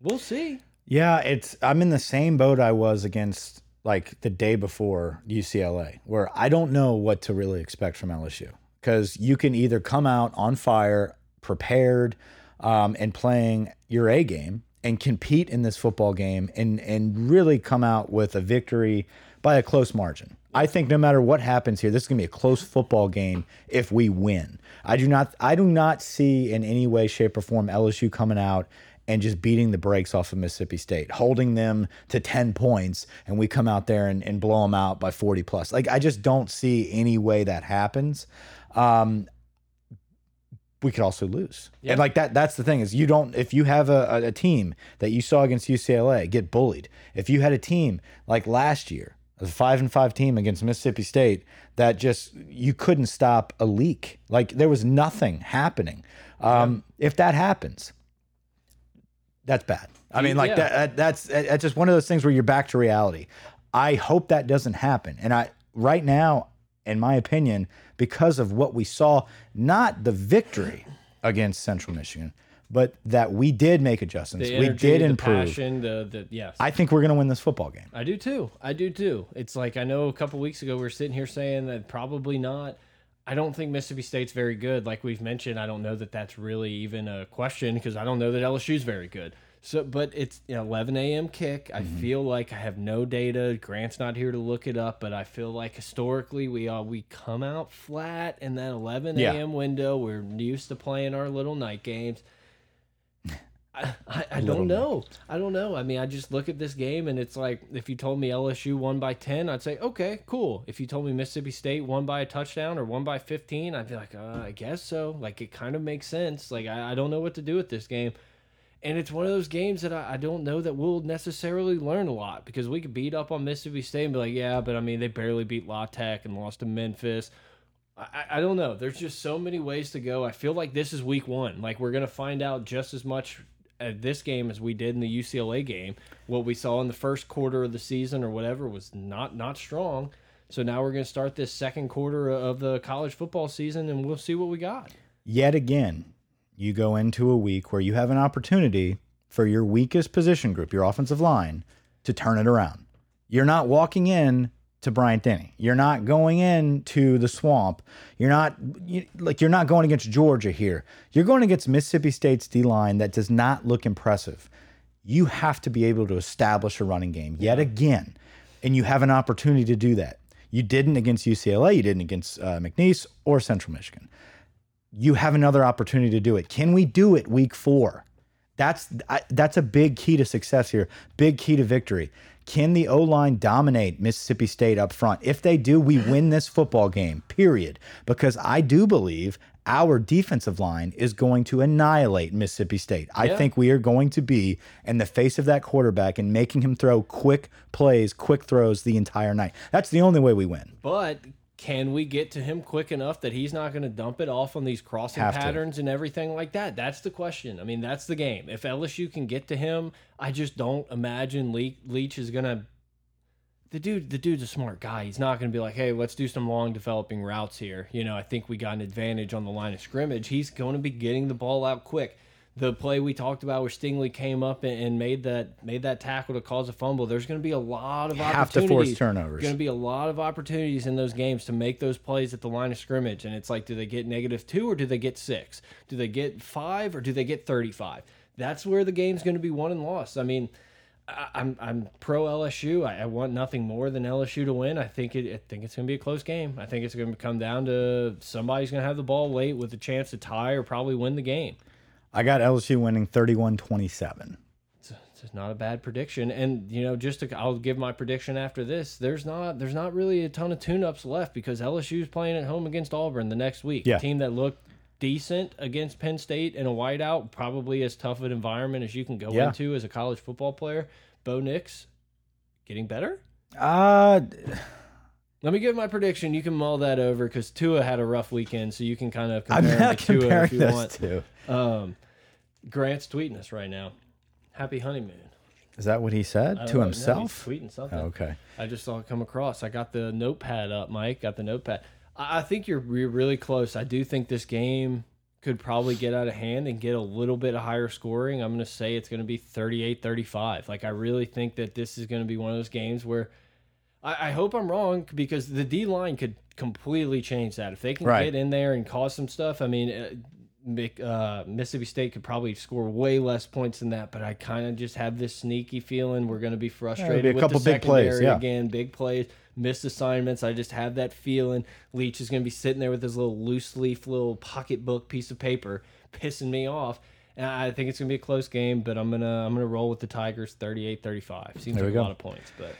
Speaker 1: We'll see.
Speaker 2: Yeah, it's I'm in the same boat I was against like the day before UCLA, where I don't know what to really expect from LSU because you can either come out on fire, prepared, um, and playing your A game and compete in this football game and and really come out with a victory by a close margin. I think no matter what happens here, this is gonna be a close football game if we win. I do not I do not see in any way, shape, or form LSU coming out and just beating the brakes off of Mississippi State, holding them to 10 points, and we come out there and, and blow them out by 40 plus. Like, I just don't see any way that happens. Um, we could also lose.
Speaker 1: Yeah.
Speaker 2: And like that, that's the thing is you don't, if you have a, a, a team that you saw against UCLA get bullied, if you had a team like last year, a five and five team against Mississippi State that just, you couldn't stop a leak. Like there was nothing happening. Um, If that happens, that's bad. I mean, like
Speaker 1: Yeah.
Speaker 2: that, that. That's that's just one of those things where you're back to reality. I hope that doesn't happen. And I right now, in my opinion, because of what we saw, not the victory against Central Michigan, but that we did make adjustments.
Speaker 1: The
Speaker 2: we
Speaker 1: energy,
Speaker 2: did
Speaker 1: the
Speaker 2: improve.
Speaker 1: passion, the the yes.
Speaker 2: I think we're going to win this football game.
Speaker 1: I do too. I do too. It's like I know a couple weeks ago we were sitting here saying that probably not. I don't think Mississippi State's very good. Like we've mentioned, I don't know that that's really even a question because I don't know that LSU's very good. So, but it's an 11 a.m. kick. I mm-hmm. feel like I have no data. Grant's not here to look it up, but I feel like historically we all we come out flat in that 11
Speaker 2: Yeah.
Speaker 1: a.m. window. We're used to playing our little night games. I, I, I don't know. I don't know. I mean, I just look at this game and it's like if you told me LSU won by 10, I'd say, okay, cool. If you told me Mississippi State won by a touchdown or won by 15, I'd be like, uh, I guess so. Like, it kind of makes sense. Like, I, I don't know what to do with this game. And it's one of those games that I, I don't know that we'll necessarily learn a lot because we could beat up on Mississippi State and be like, yeah, but I mean, they barely beat La Tech and lost to Memphis. I, I- I don't know. There's just so many ways to go. I feel like this is week one. Like we're gonna find out just as much at this game as we did in the UCLA game. What we saw in the first quarter of the season or whatever was not not strong. So now we're gonna start this second quarter of the college football season, and we'll see what we got.
Speaker 2: Yet again, you go into a week where you have an opportunity for your weakest position group, your offensive line, to turn it around. You're not walking in to Bryant Denny. You're not going in to the swamp. You're not you, like you're not going against Georgia here. You're going against Mississippi State's D line that does not look impressive. You have to be able to establish a running game yet again, and you have an opportunity to do that. You didn't against UCLA. You didn't against uh, McNeese or Central Michigan you have another opportunity to do it. Can we do it week four? That's I, that's a big key to success here. Big key to victory. Can the O line dominate Mississippi State up front? If they do, we win this football game. Period. Because I do believe our defensive line is going to annihilate Mississippi State. I
Speaker 1: Yeah.
Speaker 2: think we are going to be in the face of that quarterback and making him throw quick plays, quick throws the entire night. That's the only way we win.
Speaker 1: But can we get to him quick enough that he's not going to dump it off on these crossing
Speaker 2: Have to.
Speaker 1: patterns and everything like that? That's the question. I mean, that's the game. If LSU can get to him, I just don't imagine Le Leach is going to. The dude, the dude's a smart guy. He's not going to be like, "Hey, let's do some long developing routes here." You know, I think we got an advantage on the line of scrimmage. He's going to be getting the ball out quick. The play we talked about where Stingley came up and, and made that made that tackle to cause a fumble. There's going to be a lot of opportunities.
Speaker 2: Have to force turnovers.
Speaker 1: Going to be a lot of opportunities in those games to make those plays at the line of scrimmage. And it's like, do they get negative two or do they get six? Do they get five or do they get 35? That's where the game's going to be won and lost. I mean, I, I'm I'm pro LSU. I, I want nothing more than LSU to win. I think it. I think it's going to be a close game. I think it's going to come down to somebody's going to have the ball late with a chance to tie or probably win the game.
Speaker 2: I got LSU winning 31 27.
Speaker 1: It's, it's not a bad prediction, and you know, just to, I'll give my prediction after this. There's not there's not really a ton of tune-ups left because LSU's playing at home against Auburn the next week.
Speaker 2: Yeah.
Speaker 1: A team that looked decent against Penn State in a whiteout, probably as tough an environment as you can go
Speaker 2: Yeah.
Speaker 1: into as a college football player. Bo Nix getting better.
Speaker 2: Uh,
Speaker 1: Let me give my prediction. You can mull that over because Tua had a rough weekend, so you can kind of
Speaker 2: I'm
Speaker 1: compare him
Speaker 2: not
Speaker 1: to Tua if you
Speaker 2: those
Speaker 1: want.
Speaker 2: two.
Speaker 1: Um, Grant's tweeting us right now. Happy honeymoon.
Speaker 2: Is that what he said
Speaker 1: don't
Speaker 2: to
Speaker 1: know. No, he's
Speaker 2: himself?
Speaker 1: tweeting something.
Speaker 2: Oh, okay.
Speaker 1: I just saw it come across. I got the notepad up, Mike. Got the notepad. I, I think you're, you're really close. I do think this game could probably get out of hand and get a little bit of higher scoring. I'm going to say it's going to be 38 35. Like, I really think that this is going to be one of those games where I, I hope I'm wrong because the D line could completely change that. If they can
Speaker 2: Right.
Speaker 1: get in there and cause some stuff, I mean, uh, uh, Mississippi State could probably score way less points than that, but I kind of just have this sneaky feeling we're going to be frustrated
Speaker 2: be a
Speaker 1: with
Speaker 2: couple
Speaker 1: the
Speaker 2: big plays, yeah.
Speaker 1: again, big plays, missed assignments. I just have that feeling Leach is going to be sitting there with his little loose leaf, little pocketbook piece of paper, pissing me off. And I think it's going to be a close game, but I'm gonna I'm gonna roll with the Tigers 38-35. Seems
Speaker 2: There
Speaker 1: like a
Speaker 2: go.
Speaker 1: lot of points, but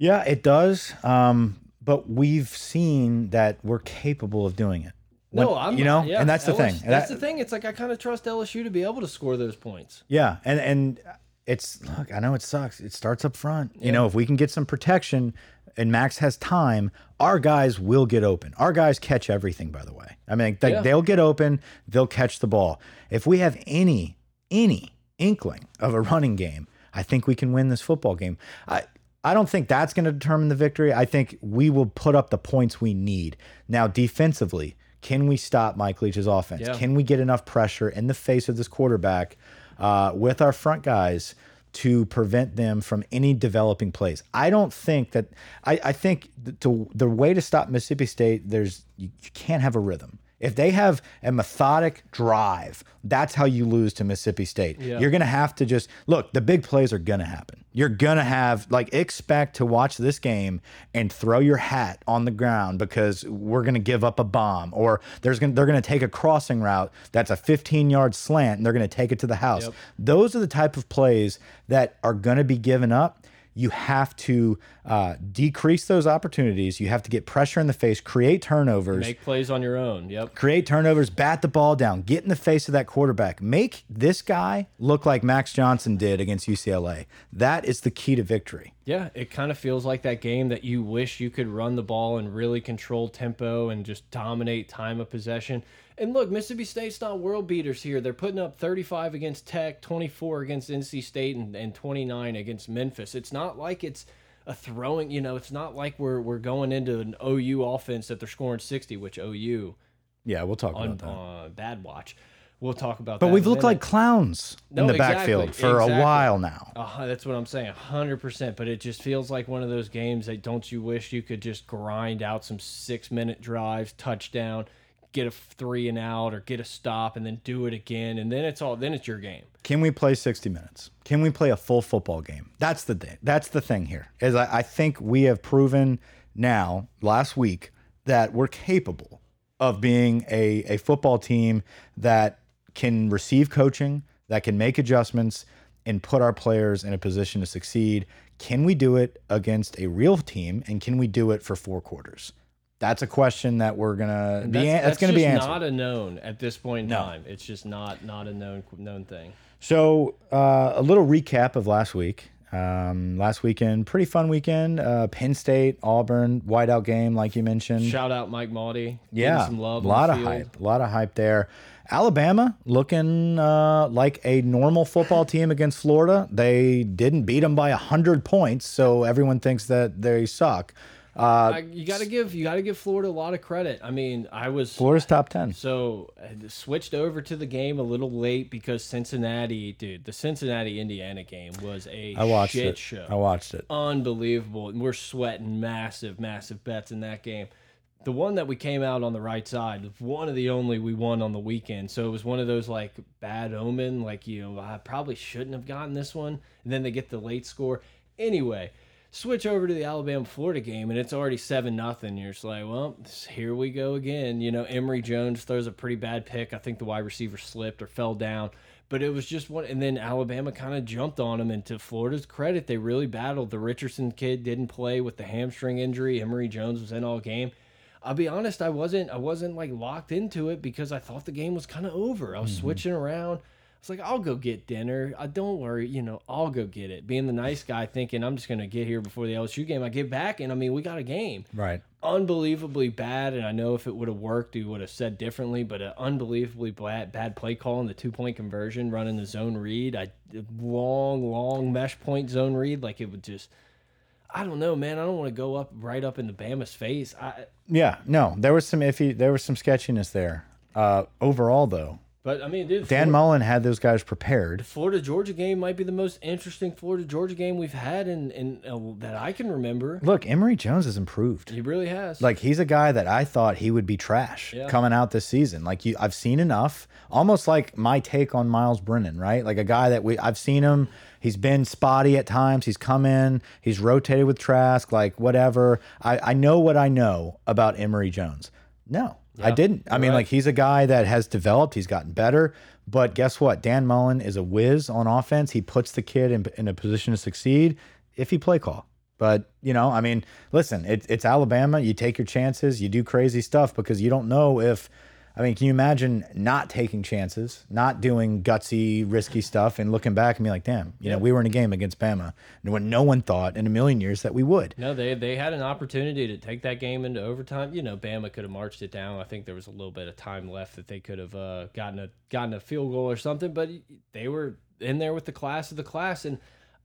Speaker 2: Yeah, it does. Um, but we've seen that we're capable of doing it. When-
Speaker 1: no, I'm
Speaker 2: you know,
Speaker 1: yeah,
Speaker 2: and that's the
Speaker 1: LSU
Speaker 2: thing.
Speaker 1: That's
Speaker 2: That-
Speaker 1: the thing. It's like I kind of trust LSU to be able to score those points.
Speaker 2: Yeah, and and it's look, I know it sucks. It starts up front. You know, if we can get some protection and Max has time, our guys will get open. Our guys catch everything, by the way. I mean, they,
Speaker 1: Yeah.
Speaker 2: they'll get open, they'll catch the ball. If we have any any inkling of a running game, I think we can win this football game. I I don't think that's going to determine the victory. I think we will put up the points we need. Now, defensively, can we stop Mike Leach's offense?
Speaker 1: Yeah.
Speaker 2: Can we get enough pressure in the face of this quarterback uh, with our front guys to prevent them from any developing plays? I don't think that. I, I think the, to, the way to stop Mississippi State, there's you, you can't have a rhythm. If they have a methodic drive, that's how you lose to Mississippi State.
Speaker 1: Yeah.
Speaker 2: You're going to have to just look, the big plays are going to happen. You're going to have, like, expect to watch this game and throw your hat on the ground because we're going to give up a bomb or there's going to they're going to take a crossing route that's a 15 yard slant and they're going to take it to the house.
Speaker 1: Yep.
Speaker 2: Those are the type of plays that are going to be given up you have to uh, decrease those opportunities. You have to get pressure in the face, create turnovers,
Speaker 1: Make plays on your own. Yep.
Speaker 2: create turnovers, bat the ball down, get in the face of that quarterback. Make this guy look like Max Johnson did against UCLA. That is the key to victory.
Speaker 1: Yeah, it kind of feels like that game that you wish you could run the ball and really control tempo and just dominate time of possession. And look, Mississippi State's not world beaters here. They're putting up 35 against Tech, 24 against NC State, and, and 29 against Memphis. It's not like it's a throwing, you know, it's not like we're we're going into an OU offense that they're scoring 60, which OU
Speaker 2: Yeah, we'll talk
Speaker 1: on
Speaker 2: about that.
Speaker 1: uh, bad watch. We'll talk about
Speaker 2: But
Speaker 1: that. But we've
Speaker 2: looked like clowns
Speaker 1: No,
Speaker 2: in the
Speaker 1: exactly,
Speaker 2: backfield for
Speaker 1: exactly.
Speaker 2: a while now.
Speaker 1: Uh, that's what I'm saying, hundred percent. But it just feels like one of those games that don't you wish you could just grind out some six minute drives, touchdown, get a three and out, or get a stop, and then do it again, and then it's all then it's your game.
Speaker 2: Can we play 60 minutes? Can we play a full football game? That's the thing. That's the thing here. Is I, I think we have proven now last week that we're capable of being a, a football team that can receive coaching, that can make adjustments and put our players in a position to succeed. Can we do it against a real team, and can we do it for four quarters? That's a question that we're gonna be.
Speaker 1: That's,
Speaker 2: That's, gonna be
Speaker 1: just
Speaker 2: answered.
Speaker 1: not a known at this point in
Speaker 2: No.
Speaker 1: time. It's just not not a known known thing.
Speaker 2: So, uh, a little recap of last week. Um, last weekend, pretty fun weekend. Uh, Penn State, Auburn, whiteout game, like you mentioned.
Speaker 1: Shout out Mike Maudie.
Speaker 2: yeah,
Speaker 1: some love.
Speaker 2: a lot of
Speaker 1: field.
Speaker 2: hype. A lot of hype there. Alabama looking uh, like a normal football team against Florida. They didn't beat them by hundred points, so everyone thinks that they suck. Uh,
Speaker 1: I, you got to give you got to give Florida a lot of credit. I mean, I was
Speaker 2: Florida's top ten.
Speaker 1: So I switched over to the game a little late because Cincinnati, dude, the Cincinnati Indiana game was a
Speaker 2: I watched
Speaker 1: shit
Speaker 2: it.
Speaker 1: show.
Speaker 2: I watched it.
Speaker 1: Unbelievable. And we're sweating massive, massive bets in that game. The one that we came out on the right side, was one of the only we won on the weekend. So it was one of those like bad omen, like, you know, I probably shouldn't have gotten this one. And then they get the late score. Anyway, switch over to the Alabama Florida game and it's already 7 nothing. You're just like, well, here we go again. You know, Emory Jones throws a pretty bad pick. I think the wide receiver slipped or fell down. But it was just one, and then Alabama kind of jumped on him. And to Florida's credit, they really battled. The Richardson kid didn't play with the hamstring injury. Emory Jones was in all game. I'll be honest, I wasn't, I wasn't like locked into it because I thought the game was kind of over. I was mm-hmm. switching around. Was like, I'll go get dinner. I don't worry, you know, I'll go get it. Being the nice guy, thinking I'm just gonna get here before the LSU game. I get back, and I mean, we got a game
Speaker 2: Right.
Speaker 1: unbelievably bad. And I know if it would have worked, we would have said differently. But an unbelievably bad, bad play call in the two point conversion, running the zone read. I long, long mesh point zone read. Like it would just. I don't know, man. I don't want to go up right up into Bama's face. I,
Speaker 2: Yeah. No, there was some iffy. There was some sketchiness there. Uh, overall, though,
Speaker 1: but I mean, dude,
Speaker 2: Dan
Speaker 1: Florida,
Speaker 2: Mullen had those guys prepared.
Speaker 1: Florida Georgia game might be the most interesting Florida Georgia game we've had in in uh, that I can remember.
Speaker 2: Look, Emory Jones has improved.
Speaker 1: He really has.
Speaker 2: Like he's a guy that I thought he would be trash
Speaker 1: Yeah.
Speaker 2: coming out this season. Like you, I've seen enough. Almost like my take on Miles Brennan, right? Like a guy that we I've seen him. He's been spotty at times. He's come in. He's rotated with Trask. Like whatever. I I know what I know about Emory Jones. No, I didn't. I mean,
Speaker 1: right.
Speaker 2: like he's a guy that has developed. He's gotten better. But guess what? Dan Mullen is a whiz on offense. He puts the kid in, in a position to succeed if he play call. But you know, I mean, listen, it, it's Alabama. You take your chances. You do crazy stuff because you don't know if. I mean, can you imagine not taking chances, not doing gutsy, risky stuff, and looking back and be like, "Damn, you know, we were in a game against Bama, and when no one thought in a million years that we would."
Speaker 1: No, they they had an opportunity to take that game into overtime. You know, Bama could have marched it down. I think there was a little bit of time left that they could have uh, gotten a gotten a field goal or something. But they were in there with the class of the class, and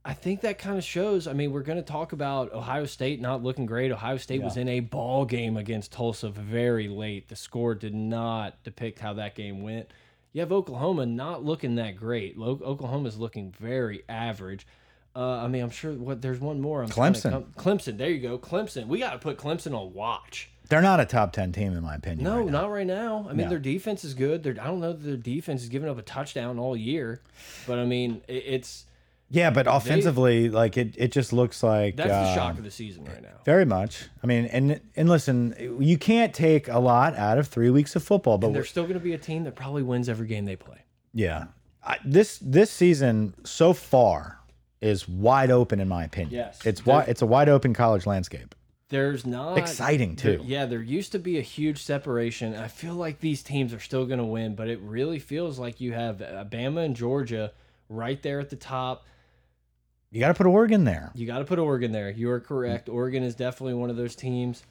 Speaker 1: I think that kind of shows. I mean, we're going to talk about Ohio State not looking great. Ohio State was in a ball game against Tulsa very late. The score did not depict how that game went. You have Oklahoma not looking that great. Oklahoma is looking very average. Uh, I mean, I'm sure what there's one more. I'm
Speaker 2: Clemson.
Speaker 1: Clemson. There you go. Clemson. We got to put Clemson on watch.
Speaker 2: They're not a top ten team in my opinion.
Speaker 1: No,
Speaker 2: right
Speaker 1: not right now. I mean,
Speaker 2: No.
Speaker 1: their defense is good. They're, I don't know that their defense has given up a touchdown all year, but I mean, it, it's
Speaker 2: Yeah, but offensively, like it, it just looks like
Speaker 1: that's the
Speaker 2: uh,
Speaker 1: shock of the season right now.
Speaker 2: Very much. I mean, and and listen, you can't take a lot out of three weeks of football, but
Speaker 1: They're still going to be a team that probably wins every game they play.
Speaker 2: yeah, I, this this season so far is wide open in my opinion.
Speaker 1: Yes.
Speaker 2: it's wide. It's a wide open college landscape.
Speaker 1: There's not
Speaker 2: Exciting,
Speaker 1: there-
Speaker 2: too.
Speaker 1: yeah, there used to be a huge separation. I feel like these teams are still going to win, but it really feels like you have Alabama and Georgia right there at the top.
Speaker 2: You got to put Oregon there,
Speaker 1: You got to put Oregon there. You are correct. Oregon is definitely one of those teams.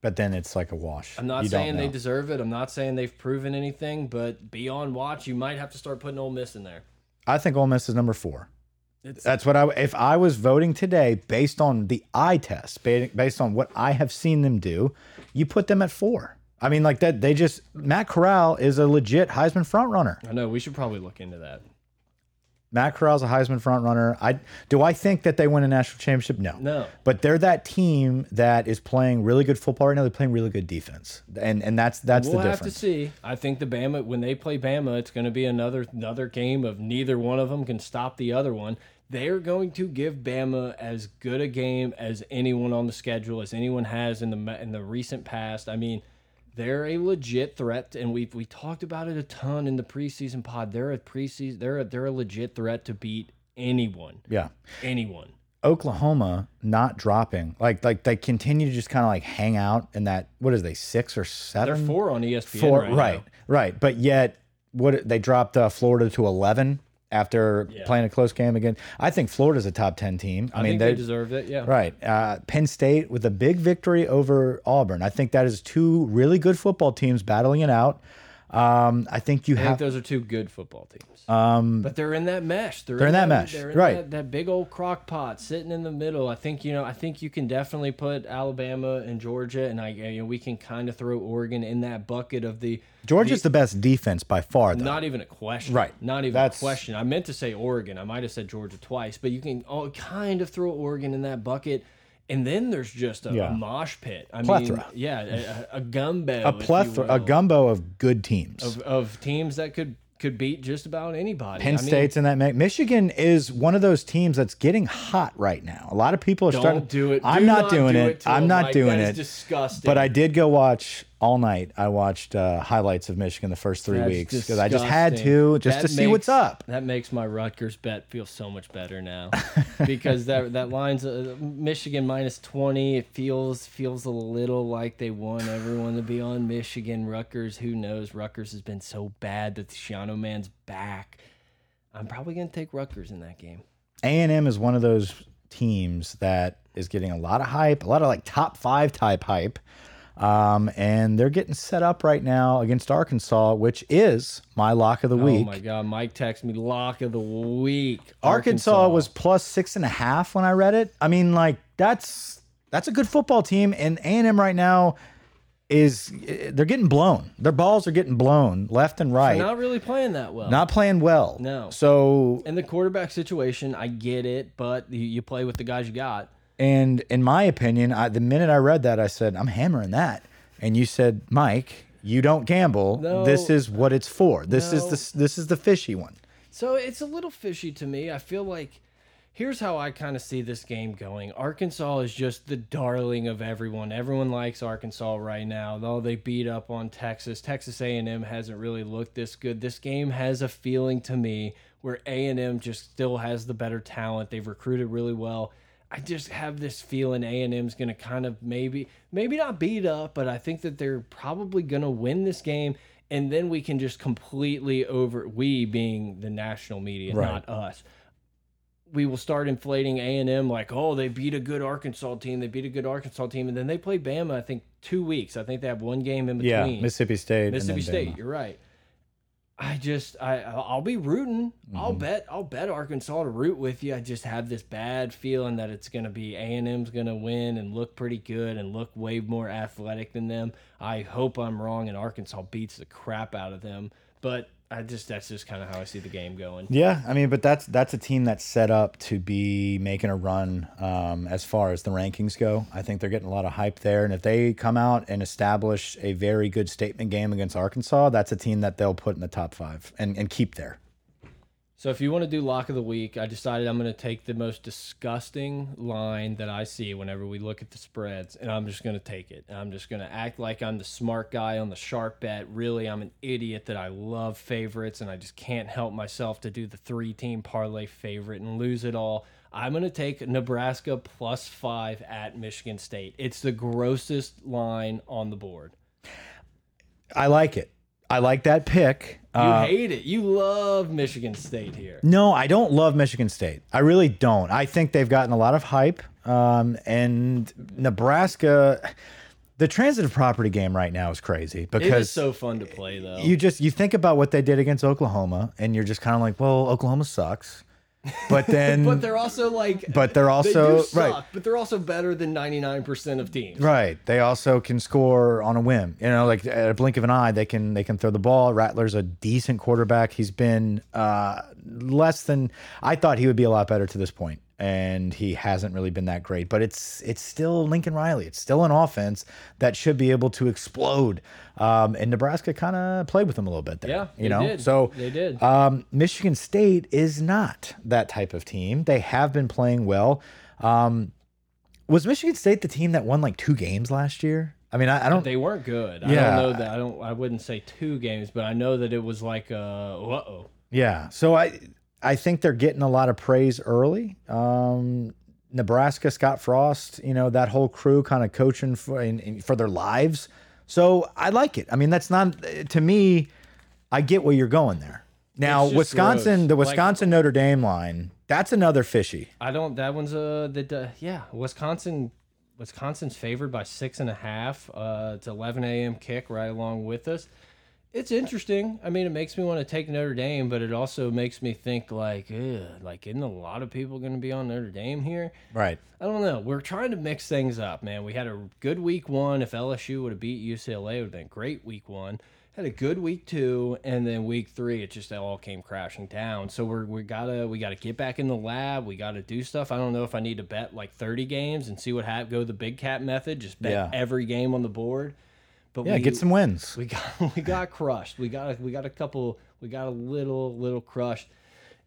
Speaker 2: but then it's like a wash.
Speaker 1: I'm not
Speaker 2: You
Speaker 1: saying they deserve it. I'm not saying they've proven anything, but be on watch. You might have to start putting Ole Miss in there.
Speaker 2: I think Ole Miss is number four.
Speaker 1: It's,
Speaker 2: That's what I. If I was voting today based on the eye test, ba- based on what I have seen them do, you put them at four. I mean, like that. They just Matt Corral is a legit Heisman front runner.
Speaker 1: I know we should probably look into that.
Speaker 2: Matt Corral's a Heisman front runner. I do I think that they win a national championship? No.
Speaker 1: No.
Speaker 2: But they're that team that is playing really good football right now. They're playing really good defense, and and that's that's
Speaker 1: we'll
Speaker 2: the
Speaker 1: have to see. I think the Bama when they play Bama, it's going to be another another game of neither one of them can stop the other one. They're going to give Bama as good a game as anyone on the schedule as anyone has in the in the recent past. I mean, they're a legit threat, and we've we talked about it a ton in the preseason pod. They're a preseason. They're a, they're a legit threat to beat anyone.
Speaker 2: Yeah.
Speaker 1: Anyone.
Speaker 2: Oklahoma not dropping. Like like they continue to just kind of like hang out in that what is they six or seven?
Speaker 1: They're four on ESPN.
Speaker 2: Four,
Speaker 1: right,
Speaker 2: right, right. But yet, what they dropped uh, Florida to eleven after
Speaker 1: Yeah.
Speaker 2: playing a close game again. I think Florida's a top ten team. I,
Speaker 1: I,
Speaker 2: mean,
Speaker 1: think
Speaker 2: they
Speaker 1: they deserved it. Yeah.
Speaker 2: right. Uh, Penn State with a big victory over Auburn. I think that is two really good football teams battling it out. Um, I think you
Speaker 1: I think
Speaker 2: have.
Speaker 1: those are two good football teams.
Speaker 2: Um,
Speaker 1: But they're in that mesh. They're,
Speaker 2: They're in that mesh,
Speaker 1: they're in
Speaker 2: right.
Speaker 1: That, that big old crock pot sitting in the middle. I think you know. I think you can definitely put Alabama and Georgia, and I you know, we can kind of throw Oregon in that bucket of the
Speaker 2: Georgia's the best defense by far, though.
Speaker 1: Not even a question.
Speaker 2: Right.
Speaker 1: Not even
Speaker 2: That's-
Speaker 1: a question. I meant to say Oregon. I might have said Georgia twice, but you can oh, kind of throw Oregon in that bucket. And then there's just a,
Speaker 2: Yeah.
Speaker 1: a mosh pit. I
Speaker 2: Plethora.
Speaker 1: mean, yeah, a, a gumbo.
Speaker 2: a plethora, a gumbo of good teams.
Speaker 1: of, of teams that could could beat just about anybody.
Speaker 2: Penn
Speaker 1: I mean,
Speaker 2: State's in that mix. Michigan is one of those teams that's getting hot right now. A lot of people are
Speaker 1: Don't
Speaker 2: starting.
Speaker 1: do it.
Speaker 2: I'm
Speaker 1: Do
Speaker 2: not, doing
Speaker 1: do
Speaker 2: it.
Speaker 1: to
Speaker 2: I'm not doing it.
Speaker 1: is disgusting.
Speaker 2: But I did go watch all night. I watched uh, highlights of Michigan the first three
Speaker 1: That's
Speaker 2: weeks because I just had to just
Speaker 1: That
Speaker 2: to see what's up.
Speaker 1: That makes my Rutgers bet feel so much better now, because that that line's uh, Michigan minus twenty. It feels feels a little like they want everyone to be on Michigan. Rutgers, who knows? Rutgers has been so bad that the Schiano man's back. I'm probably gonna take Rutgers in that game.
Speaker 2: A and M is one of those teams that is getting a lot of hype, a lot of like top five type hype. Um, and they're getting set up right now against Arkansas, which is my lock of the week.
Speaker 1: Oh my God! Mike texted me lock of the week.
Speaker 2: Arkansas, was plus six and a half when I read it. I mean, like that's that's a good football team, and A and M right now is they're getting blown. Their balls are getting blown left and right.
Speaker 1: They're not really playing that well.
Speaker 2: Not playing well.
Speaker 1: No.
Speaker 2: So,
Speaker 1: in the quarterback situation, I get it, but you, you play with the guys you got.
Speaker 2: And in my opinion, I, the minute I read that, I said, I'm hammering that. And you said, Mike, you don't gamble.
Speaker 1: No.
Speaker 2: this is what it's for. This
Speaker 1: No.
Speaker 2: is the this is the fishy one.
Speaker 1: So it's a little fishy to me. I feel like here's how I kind of see this game going. Arkansas is just the darling of everyone. Everyone likes Arkansas right now. Though they beat up on Texas, Texas A&M hasn't really looked this good. This game has a feeling to me where A&M just still has the better talent. They've recruited really well. I just have this feeling A&M's going to kind of maybe maybe not beat up, but I think that they're probably going to win this game and then we can just completely over we being the national media,
Speaker 2: Right.
Speaker 1: not us. We will start inflating A&M like, "Oh, they beat a good Arkansas team. They beat a good Arkansas team." And then they play Bama I think 2 weeks. I think they have one game in
Speaker 2: Yeah,
Speaker 1: between.
Speaker 2: Mississippi State. and
Speaker 1: Mississippi State,
Speaker 2: Bama.
Speaker 1: you're right. I just I I'll be rooting. I'll
Speaker 2: Mm-hmm.
Speaker 1: bet I'll bet Arkansas to root with you. I just have this bad feeling that it's going to be A&M's going to win and look pretty good and look way more athletic than them. I hope I'm wrong and Arkansas beats the crap out of them, but I just that's just kind of how I see the game going.
Speaker 2: Yeah, I mean, but that's that's a team that's set up to be making a run um, as far as the rankings go. I think they're getting a lot of hype there, and if they come out and establish a very good statement game against Arkansas, that's a team that they'll put in the top five and and keep there.
Speaker 1: So if you want to do lock of the week, I decided I'm going to take the most disgusting line that I see whenever we look at the spreads, and I'm just going to take it. And I'm just going to act like I'm the smart guy on the sharp bet. Really, I'm an idiot that I love favorites, and I just can't help myself to do the three team parlay favorite and lose it all. I'm going to take Nebraska plus five at Michigan State. It's the grossest line on the board.
Speaker 2: I like it. I like that pick.
Speaker 1: You
Speaker 2: Uh,
Speaker 1: hate it. You love Michigan State here.
Speaker 2: no, I don't love Michigan State. I really don't. I think they've gotten a lot of hype, um, and Nebraska. The transitive property game right now is crazy because
Speaker 1: it's so fun to play, though.
Speaker 2: you just you think about what they did against Oklahoma, and you're just kind of like, well, Oklahoma sucks, but then
Speaker 1: But they're also like,
Speaker 2: But they're also-
Speaker 1: do suck,
Speaker 2: right.
Speaker 1: But they're also better than ninety nine percent of teams.
Speaker 2: right, they also can score on a whim. You know, like at a blink of an eye, they can they can throw the ball. Rattler's a decent quarterback. He's been uh, less than I thought he would be a lot better to this point, and he hasn't really been that great. But it's it's still Lincoln Riley. It's still an offense that should be able to explode. Um, and Nebraska kind of played with them a little bit there.
Speaker 1: Yeah,
Speaker 2: you know,
Speaker 1: did.
Speaker 2: so
Speaker 1: They did.
Speaker 2: Um, Michigan State is not that type of team. They have been playing well. Um, was Michigan State the team that won like two games last year? I mean, I, I don't.
Speaker 1: They weren't good. I
Speaker 2: Yeah.
Speaker 1: don't know that. I don't. I wouldn't say two games, but I know that it was like, uh, uh oh.
Speaker 2: Yeah. So I I think they're getting a lot of praise early. Um, Nebraska, Scott Frost, you know that whole crew kind of coaching for in, in- for their lives. So I like it. I mean, that's not to me. I get where you're going there. Now, Wisconsin,
Speaker 1: gross.
Speaker 2: the
Speaker 1: Like-
Speaker 2: Wisconsin Notre Dame line, that's another fishy.
Speaker 1: I don't. That one's uh the uh, yeah. Wisconsin. Wisconsin's favored by six and a half. Uh, it's 11 a.m. kick right along with us. It's interesting. I mean, it makes me want to take Notre Dame, but it also makes me think like, like, isn't a lot of people going to be on Notre Dame here?
Speaker 2: Right.
Speaker 1: I don't know. We're trying to mix things up, man. We had a good week one. If LSU would have beat UCLA, it would have been great week one. Had a good week two, and then week three, it just all came crashing down. So we're we gotta we gotta get back in the lab. We gotta do stuff. I don't know if I need to bet like thirty games and see what happen. Go the big cat method. Just bet
Speaker 2: Yeah.
Speaker 1: every game on the board. But
Speaker 2: Yeah,
Speaker 1: we,
Speaker 2: get some wins.
Speaker 1: we got we got crushed. We got we got a couple. We got a little little crushed.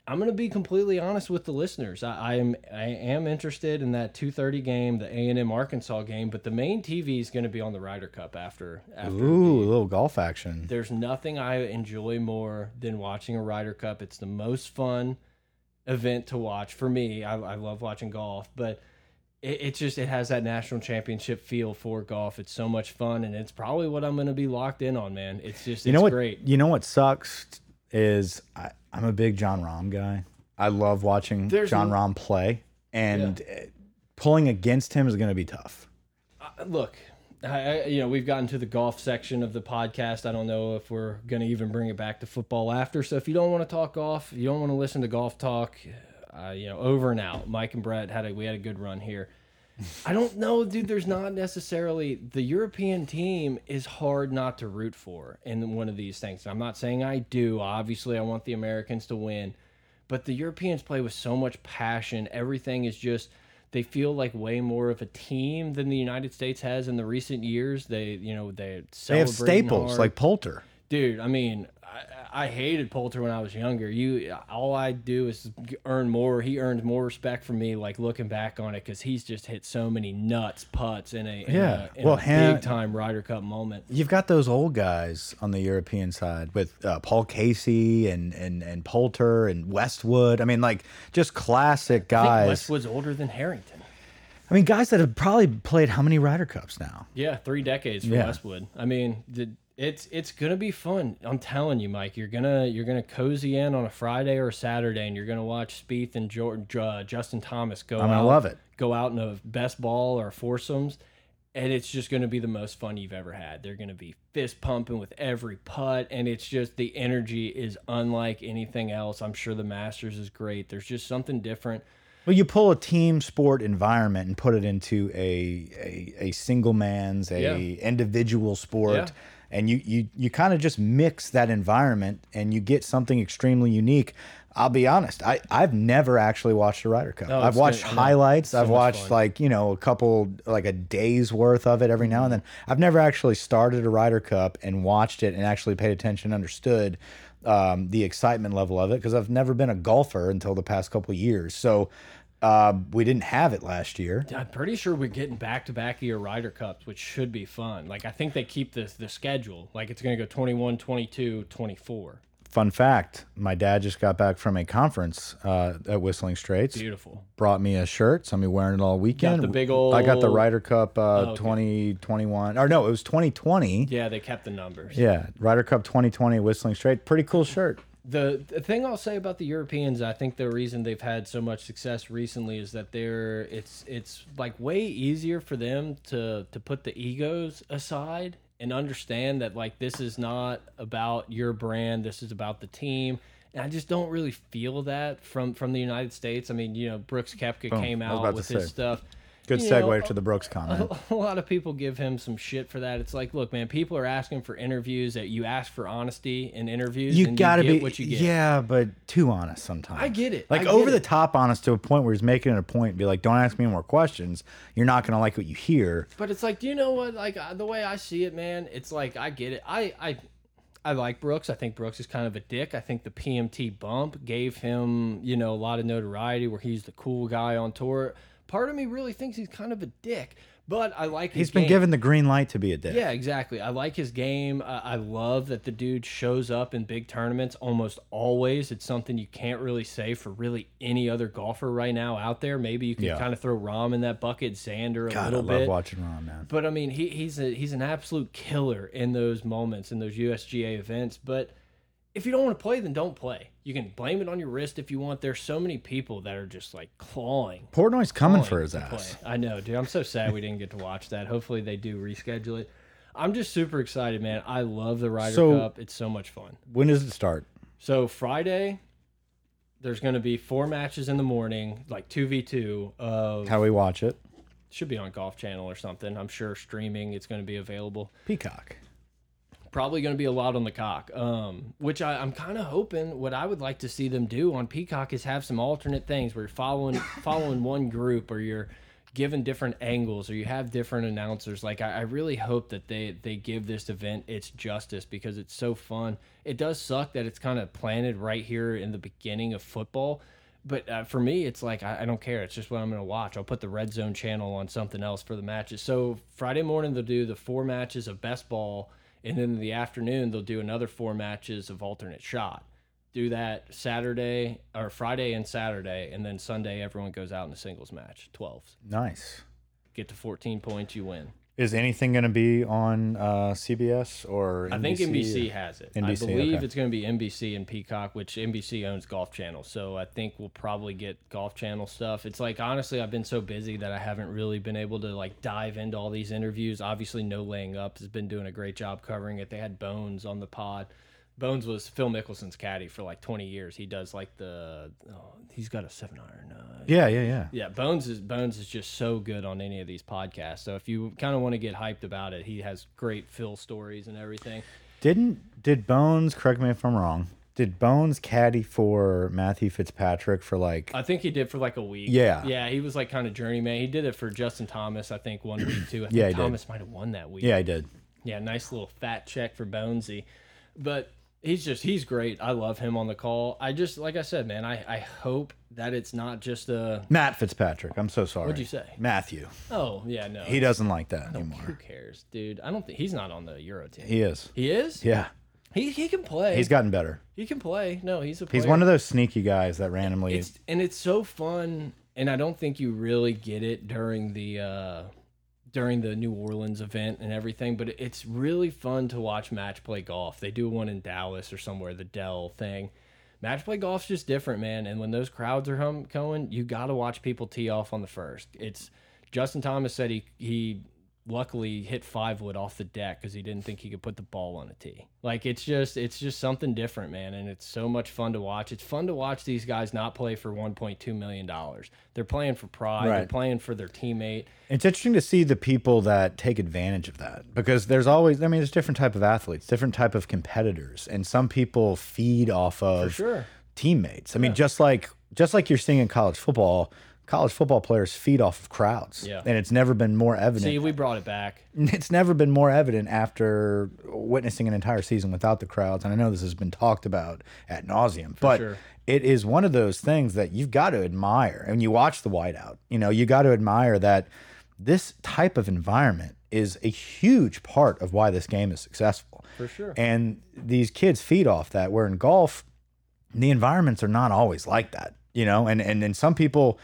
Speaker 1: I'm gonna be completely honest with the listeners. I, I am I am interested in that 2:30 game, the A and M Arkansas game, but the main TV is gonna be on the Ryder Cup after after.
Speaker 2: Ooh, a little golf action.
Speaker 1: There's nothing I enjoy more than watching a Ryder Cup. It's the most fun event to watch for me. I, I love watching golf, but it, it just it has that national championship feel for golf. It's so much fun, and it's probably what I'm going to be locked in on, man. It's just
Speaker 2: you know
Speaker 1: it's
Speaker 2: what?
Speaker 1: great.
Speaker 2: You know what sucks is I, I'm a big Jon Rahm guy. I love watching
Speaker 1: There's
Speaker 2: Jon
Speaker 1: a-
Speaker 2: Rahm play, and uh, pulling against him is going to be tough.
Speaker 1: Uh, look, I, I, you know, we've gotten to the golf section of the podcast. I don't know if we're going to even bring it back to football after. So if you don't want to talk golf, you don't want to listen to golf talk, uh, you know, over and out. Mike and Brett had a we had a good run here. I don't know, dude. There's not necessarily the European team is hard not to root for in one of these things. I'm not saying I do. Obviously, I want the Americans to win, but the Europeans play with so much passion. Everything is just they feel like way more of a team than the United States has in the recent years. They, you know, they
Speaker 2: They have staples
Speaker 1: hard.
Speaker 2: like Poulter.
Speaker 1: dude. I mean, I, I hated Poulter when I was younger. You, all I do is earn more. He earned more respect from me, like looking back on it, because he's just hit so many nuts putts in a in
Speaker 2: Yeah.
Speaker 1: a, in
Speaker 2: Well,
Speaker 1: a big time Ryder Cup moment.
Speaker 2: You've got those old guys on the European side with uh, Paul Casey and and and Poulter and Westwood. I mean, like just classic guys.
Speaker 1: Westwood's older than Harrington.
Speaker 2: I mean, guys that have probably played how many Ryder Cups now?
Speaker 1: Yeah, three decades for
Speaker 2: Yeah.
Speaker 1: Westwood. I mean, the, it's it's gonna be fun. I'm telling you, Mike. You're gonna you're gonna cozy in on a Friday or a Saturday, and you're gonna watch Spieth and Jordan, uh, Justin Thomas go.
Speaker 2: I'm gonna
Speaker 1: out,
Speaker 2: love it.
Speaker 1: Go out in a best ball or foursomes, and it's just gonna be the most fun you've ever had. They're gonna be fist pumping with every putt, and it's just the energy is unlike anything else. I'm sure the Masters is great. There's just something different.
Speaker 2: Well, you pull a team sport environment and put it into a a, a single man's, a
Speaker 1: Yeah.
Speaker 2: individual sport,
Speaker 1: Yeah.
Speaker 2: And you you you kind of just mix that environment and you get something extremely unique. I'll be honest, I I've never actually watched a Ryder Cup.
Speaker 1: Oh,
Speaker 2: I've watched
Speaker 1: good.
Speaker 2: Highlights.
Speaker 1: So
Speaker 2: I've watched
Speaker 1: fun.
Speaker 2: like you know a couple like a day's worth of it every now and then. I've never actually started a Ryder Cup and watched it and actually paid attention, understood um, the excitement level of it because I've never been a golfer until the past couple years. So uh, we didn't have it last year.
Speaker 1: I'm pretty sure we're getting back to back year Ryder Cups, which should be fun. Like, I think they keep the, the schedule. Like, it's going to go 21, 22, 24.
Speaker 2: Fun fact: My dad just got back from a conference uh, at Whistling Straits.
Speaker 1: Beautiful.
Speaker 2: Brought me a shirt, so I'm be wearing it all weekend.
Speaker 1: Got the big old.
Speaker 2: I got the Ryder Cup uh,
Speaker 1: Oh, okay.
Speaker 2: 2021, or no, it was 2020.
Speaker 1: Yeah, they kept the numbers.
Speaker 2: Yeah, Ryder Cup 2020 Whistling Straits. Pretty cool shirt.
Speaker 1: The, the thing I'll say about the Europeans, I think the reason they've had so much success recently is that they're it's it's like way easier for them to to put the egos aside and understand that like this is not about your brand, this is about the team. And I just don't really feel that from from the United States. I mean, you know, Brooks Koepka came out with his stuff.
Speaker 2: Good segue
Speaker 1: know,
Speaker 2: to the Brooks comment.
Speaker 1: a lot of people give him some shit for that. It's like, look, man, people are asking for interviews. That you ask for honesty in interviews.
Speaker 2: You
Speaker 1: and
Speaker 2: gotta
Speaker 1: you get
Speaker 2: be,
Speaker 1: what you get.
Speaker 2: yeah, but too honest sometimes.
Speaker 1: I get it.
Speaker 2: Like
Speaker 1: get
Speaker 2: over the top honest to a point where he's making it a point, be like, "Don't ask me more questions. You're not gonna like what you hear."
Speaker 1: But it's like, do you know what? Like uh, the way I see it, man. It's like I get it. I I I like Brooks. I think Brooks is kind of a dick. I think the PMT bump gave him, you know, a lot of notoriety where he's the cool guy on tour. Part of me really thinks he's kind of a dick. But I like.
Speaker 2: He's been
Speaker 1: game.
Speaker 2: given the green light to be a dick.
Speaker 1: Yeah, exactly. I like his game. I, I love that the dude shows up in big tournaments almost always. It's something you can't really say for really any other golfer right now out there. Maybe you can
Speaker 2: Yeah.
Speaker 1: kind of throw Rahm in that bucket, Xander a
Speaker 2: God, I
Speaker 1: little
Speaker 2: love
Speaker 1: bit.
Speaker 2: watching Rahm, man.
Speaker 1: But I mean, he, he's a he's an absolute killer in those moments in those USGA events. But if you don't want to play, then don't play. You can blame it on your wrist if you want. There's so many people that are just like clawing
Speaker 2: Portnoy's coming
Speaker 1: calling
Speaker 2: for his
Speaker 1: to
Speaker 2: ass.
Speaker 1: I know, dude. I'm so sad we didn't get to watch that. Hopefully they do reschedule it. I'm just super excited, man. I love the Ryder
Speaker 2: So-
Speaker 1: Cup. It's so much fun.
Speaker 2: When does it start?
Speaker 1: So Friday, there's going to be four matches in the morning, like two v two of
Speaker 2: How we watch it?
Speaker 1: should be on Golf Channel or something. I'm sure streaming it's going to be available.
Speaker 2: Peacock.
Speaker 1: Probably going to be a lot on the cock, um, which I, I'm kind of hoping. What I would like to see them do on Peacock is have some alternate things where you're following following one group, or you're given different angles, or you have different announcers. Like I, I really hope that they they give this event its justice because it's so fun. It does suck that it's kind of planted right here in the beginning of football. But uh, for me, it's like I, I don't care. It's just what I'm going to watch. I'll put the Red Zone channel on something else for the matches. So Friday morning they'll do the four matches of best ball, and then in the afternoon they'll do another four matches of alternate shot. Do that Saturday or Friday and Saturday, and then Sunday everyone goes out in a singles match, 12s.
Speaker 2: Nice.
Speaker 1: Get to 14 points, you win.
Speaker 2: Is anything going to be on uh, CBS or
Speaker 1: I think
Speaker 2: NBC?
Speaker 1: NBC has it. I believe
Speaker 2: okay.
Speaker 1: it's going to be NBC and Peacock, which NBC owns Golf Channel. So I think we'll probably get Golf Channel stuff. It's like honestly, I've been so busy that I haven't really been able to like dive into all these interviews. Obviously, No Laying Up has been doing a great job covering it. They had Bones on the pod. Bones was Phil Mickelson's caddy for like 20 years. He does like the oh, he's got a seven iron. Uh,
Speaker 2: Yeah, yeah, yeah.
Speaker 1: yeah, Bones is Bones is just so good on any of these podcasts. So if you kind of want to get hyped about it, he has great Phil stories and everything.
Speaker 2: Didn't did Bones? Correct me if I'm wrong. Did Bones caddy for Matthew Fitzpatrick for like?
Speaker 1: I think he did for like a week.
Speaker 2: Yeah.
Speaker 1: yeah, he was like kind of journeyman. He did it for Justin Thomas, I think, one week too. I think
Speaker 2: Yeah, did.
Speaker 1: Thomas might have won that week.
Speaker 2: yeah, I did.
Speaker 1: yeah, nice little fat check for Bonesy, but he's just he's great. I love him on the call. I just like I said, man. I I hope that it's not just a
Speaker 2: Matt Fitzpatrick. I'm so sorry.
Speaker 1: What'd you say?
Speaker 2: Matthew.
Speaker 1: oh yeah no
Speaker 2: He doesn't like that anymore.
Speaker 1: Who cares, dude? I don't think he's not on the Euro team.
Speaker 2: He is.
Speaker 1: He is.
Speaker 2: Yeah,
Speaker 1: He he can play.
Speaker 2: he's gotten better.
Speaker 1: he can play. No, he's a. Player.
Speaker 2: He's one of those sneaky guys that randomly.
Speaker 1: it's and it's so fun and i don't think you really get it during the uh during the new orleans event and everything but it's really fun to watch match play golf. They do one in dallas or somewhere the dell thing. Match play golf's just different man and when those crowds are hum going you got to watch people tee off on the first. It's justin thomas said he he luckily hit five wood off the deck because he didn't think he could put the ball on a tee. Like it's just it's just something different, man, and it's so much fun to watch. It's fun to watch these guys not play for 1.2 million dollars. They're playing for pride. They're playing for their teammate.
Speaker 2: It's interesting to see the people that take advantage of that because there's always, I mean, there's different type of athletes, different type of competitors, and some people feed off of
Speaker 1: sure.
Speaker 2: teammates. I mean, just like just like you're seeing in college football, college football players feed off of crowds,
Speaker 1: Yeah.
Speaker 2: and it's never been more evident.
Speaker 1: See, we brought it back.
Speaker 2: it's never been more evident after witnessing an entire season without the crowds. And I know this has been talked about at nauseum, but
Speaker 1: sure.
Speaker 2: it is one of those things that you've got to admire. And you watch the whiteout, you know, you got to admire that this type of environment is a huge part of why this game is successful.
Speaker 1: For sure.
Speaker 2: And these kids feed off that. Where in golf, the environments are not always like that, you know. And and and some people,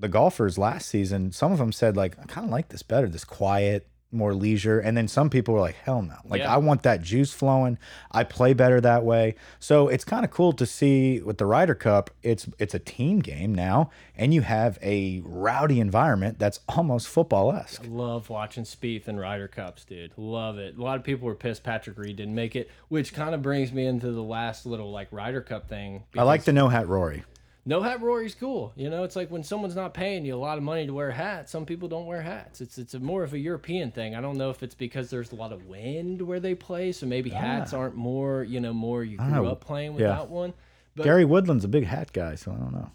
Speaker 2: the golfers last season, some of them said like, I kind of like this better, this quiet, more leisure. And then some people were like, hell no, like
Speaker 1: Yeah.
Speaker 2: I want that juice flowing. I play better that way. So it's kind of cool to see with the Ryder Cup. It's it's a team game now, and you have a rowdy environment that's almost football esque.
Speaker 1: Love watching Spieth and Ryder Cups, dude. Love it. A lot of people were pissed Patrick Reed didn't make it, which kind of brings me into the last little like Ryder Cup thing.
Speaker 2: I like the no hat Rory.
Speaker 1: No hat Rory's cool. You know, it's like when someone's not paying you a lot of money to wear hats. Some people don't wear hats. It's it's a more of a European thing. I don't know if it's because there's a lot of wind where they play, so maybe hats aren't more. You know, more you grew up playing
Speaker 2: Ah. Yeah.
Speaker 1: without one. But
Speaker 2: Gary Woodland's a big hat guy, so I don't know.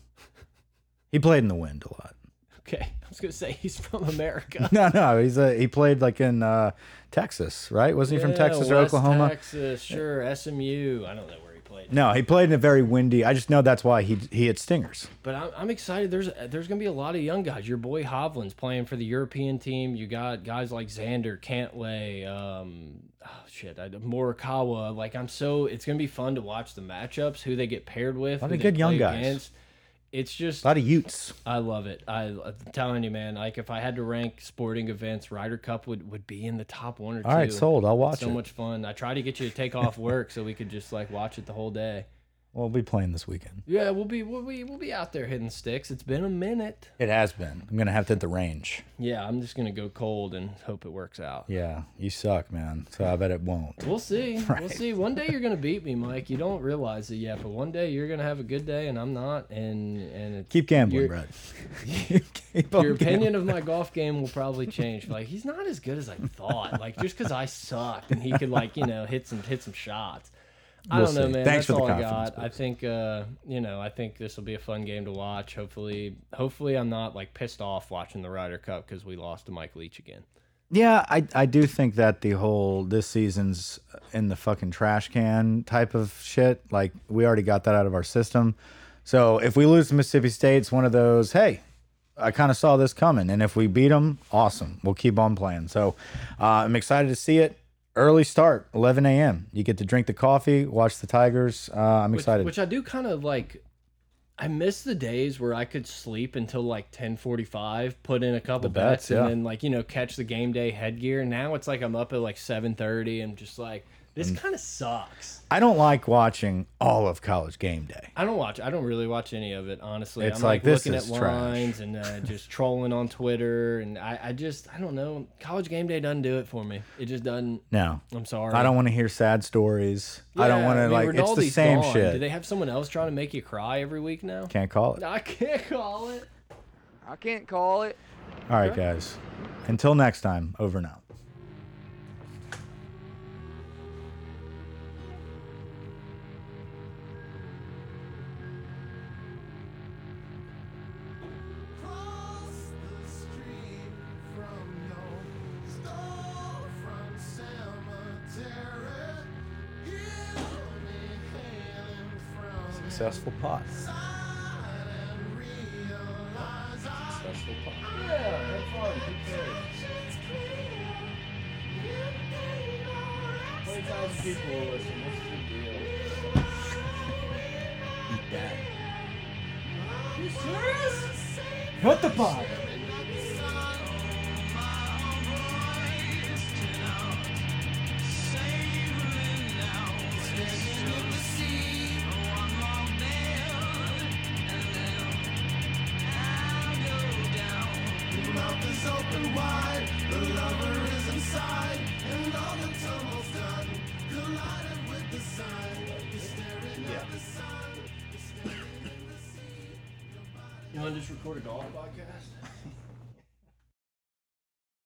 Speaker 2: He played in the wind a lot.
Speaker 1: okay, I was gonna say he's from America.
Speaker 2: No, no, he's a he played like in uh, Texas, right? Wasn't he from
Speaker 1: Yeah,
Speaker 2: Texas or Oklahoma?
Speaker 1: Texas, sure. SMU. I don't know where he played.
Speaker 2: No, he played in a very windy. I just know that's why he he hit stingers.
Speaker 1: But I'm, I'm excited. There's there's gonna be a lot of young guys. Your boy Hovland's playing for the European team. You got guys like Xander, Cantlay, um, oh shit, I, Morikawa. Like I'm so it's gonna be fun to watch the matchups, who they get paired with,
Speaker 2: a
Speaker 1: lot
Speaker 2: of good young guys.
Speaker 1: Against. It's just
Speaker 2: A lot of Utes.
Speaker 1: I love it. I, I'm telling you, man. Like if I had to rank sporting events, Ryder Cup would would be in the top one or two.
Speaker 2: All right, sold. I'll watch it.
Speaker 1: So
Speaker 2: it.
Speaker 1: much fun. I try to get you to take off work so we could just like watch it the whole day.
Speaker 2: We'll be playing this weekend.
Speaker 1: Yeah, we'll be we'll be we'll be out there hitting sticks. It's been a minute.
Speaker 2: It has been. I'm gonna have to hit the range.
Speaker 1: Yeah, I'm just gonna go cold and hope it works out.
Speaker 2: Yeah, you suck, man. So I bet it won't.
Speaker 1: We'll see. We'll see. One day you're gonna beat me, Mike. You don't realize it yet, but one day you're gonna have a good day and I'm not. And and it's,
Speaker 2: Keep gambling, Brett. Keep
Speaker 1: your
Speaker 2: gambling.
Speaker 1: opinion of my golf game will probably change. Like he's not as good as I thought. Like just because I sucked and he could like you know hit some hit some shots. I
Speaker 2: We'll
Speaker 1: don't know,
Speaker 2: see.
Speaker 1: man.
Speaker 2: Thanks
Speaker 1: That's
Speaker 2: for the
Speaker 1: all I
Speaker 2: confidence,
Speaker 1: got. I think uh, you know, I think this will be a fun game to watch. Hopefully, hopefully I'm not like pissed off watching the Ryder Cup because we lost to Mike Leach again.
Speaker 2: Yeah, I I do think that the whole this season's in the fucking trash can type of shit. Like we already got that out of our system. So if we lose to Mississippi State, it's one of those. Hey, I kind of saw this coming, and if we beat them, awesome. We'll keep on playing. So uh, I'm excited to see it. Early start, 11 a.m. You get to drink the coffee, watch the Tigers. Uh, I'm
Speaker 1: Which,
Speaker 2: excited.
Speaker 1: which I do kind of like. I miss the days where I could sleep until like ten forty five, put in a couple
Speaker 2: The bets,
Speaker 1: bets,
Speaker 2: yeah.
Speaker 1: and then like you know catch the game day headgear. Now it's like I'm up at like seven thirty. and just like this kind of sucks.
Speaker 2: I don't like watching all of college game day.
Speaker 1: I don't watch. I don't really watch any of it, honestly.
Speaker 2: It's
Speaker 1: I'm
Speaker 2: like,
Speaker 1: like,
Speaker 2: this
Speaker 1: looking
Speaker 2: is
Speaker 1: at
Speaker 2: trash.
Speaker 1: lines and uh, just trolling on Twitter, and I, I just I don't know. College game day doesn't do it for me. It just doesn't.
Speaker 2: No,
Speaker 1: I'm sorry.
Speaker 2: I don't want to hear sad stories. I don't
Speaker 1: Yeah,
Speaker 2: want to
Speaker 1: mean,
Speaker 2: like. It's the
Speaker 1: Rinaldi's
Speaker 2: same
Speaker 1: gone.
Speaker 2: shit.
Speaker 1: Do they have someone else trying to make you cry every week now?
Speaker 2: Can't call it.
Speaker 1: I can't call it.
Speaker 3: I can't call it.
Speaker 2: All right, guys. Until next time, over and
Speaker 4: from
Speaker 2: Successful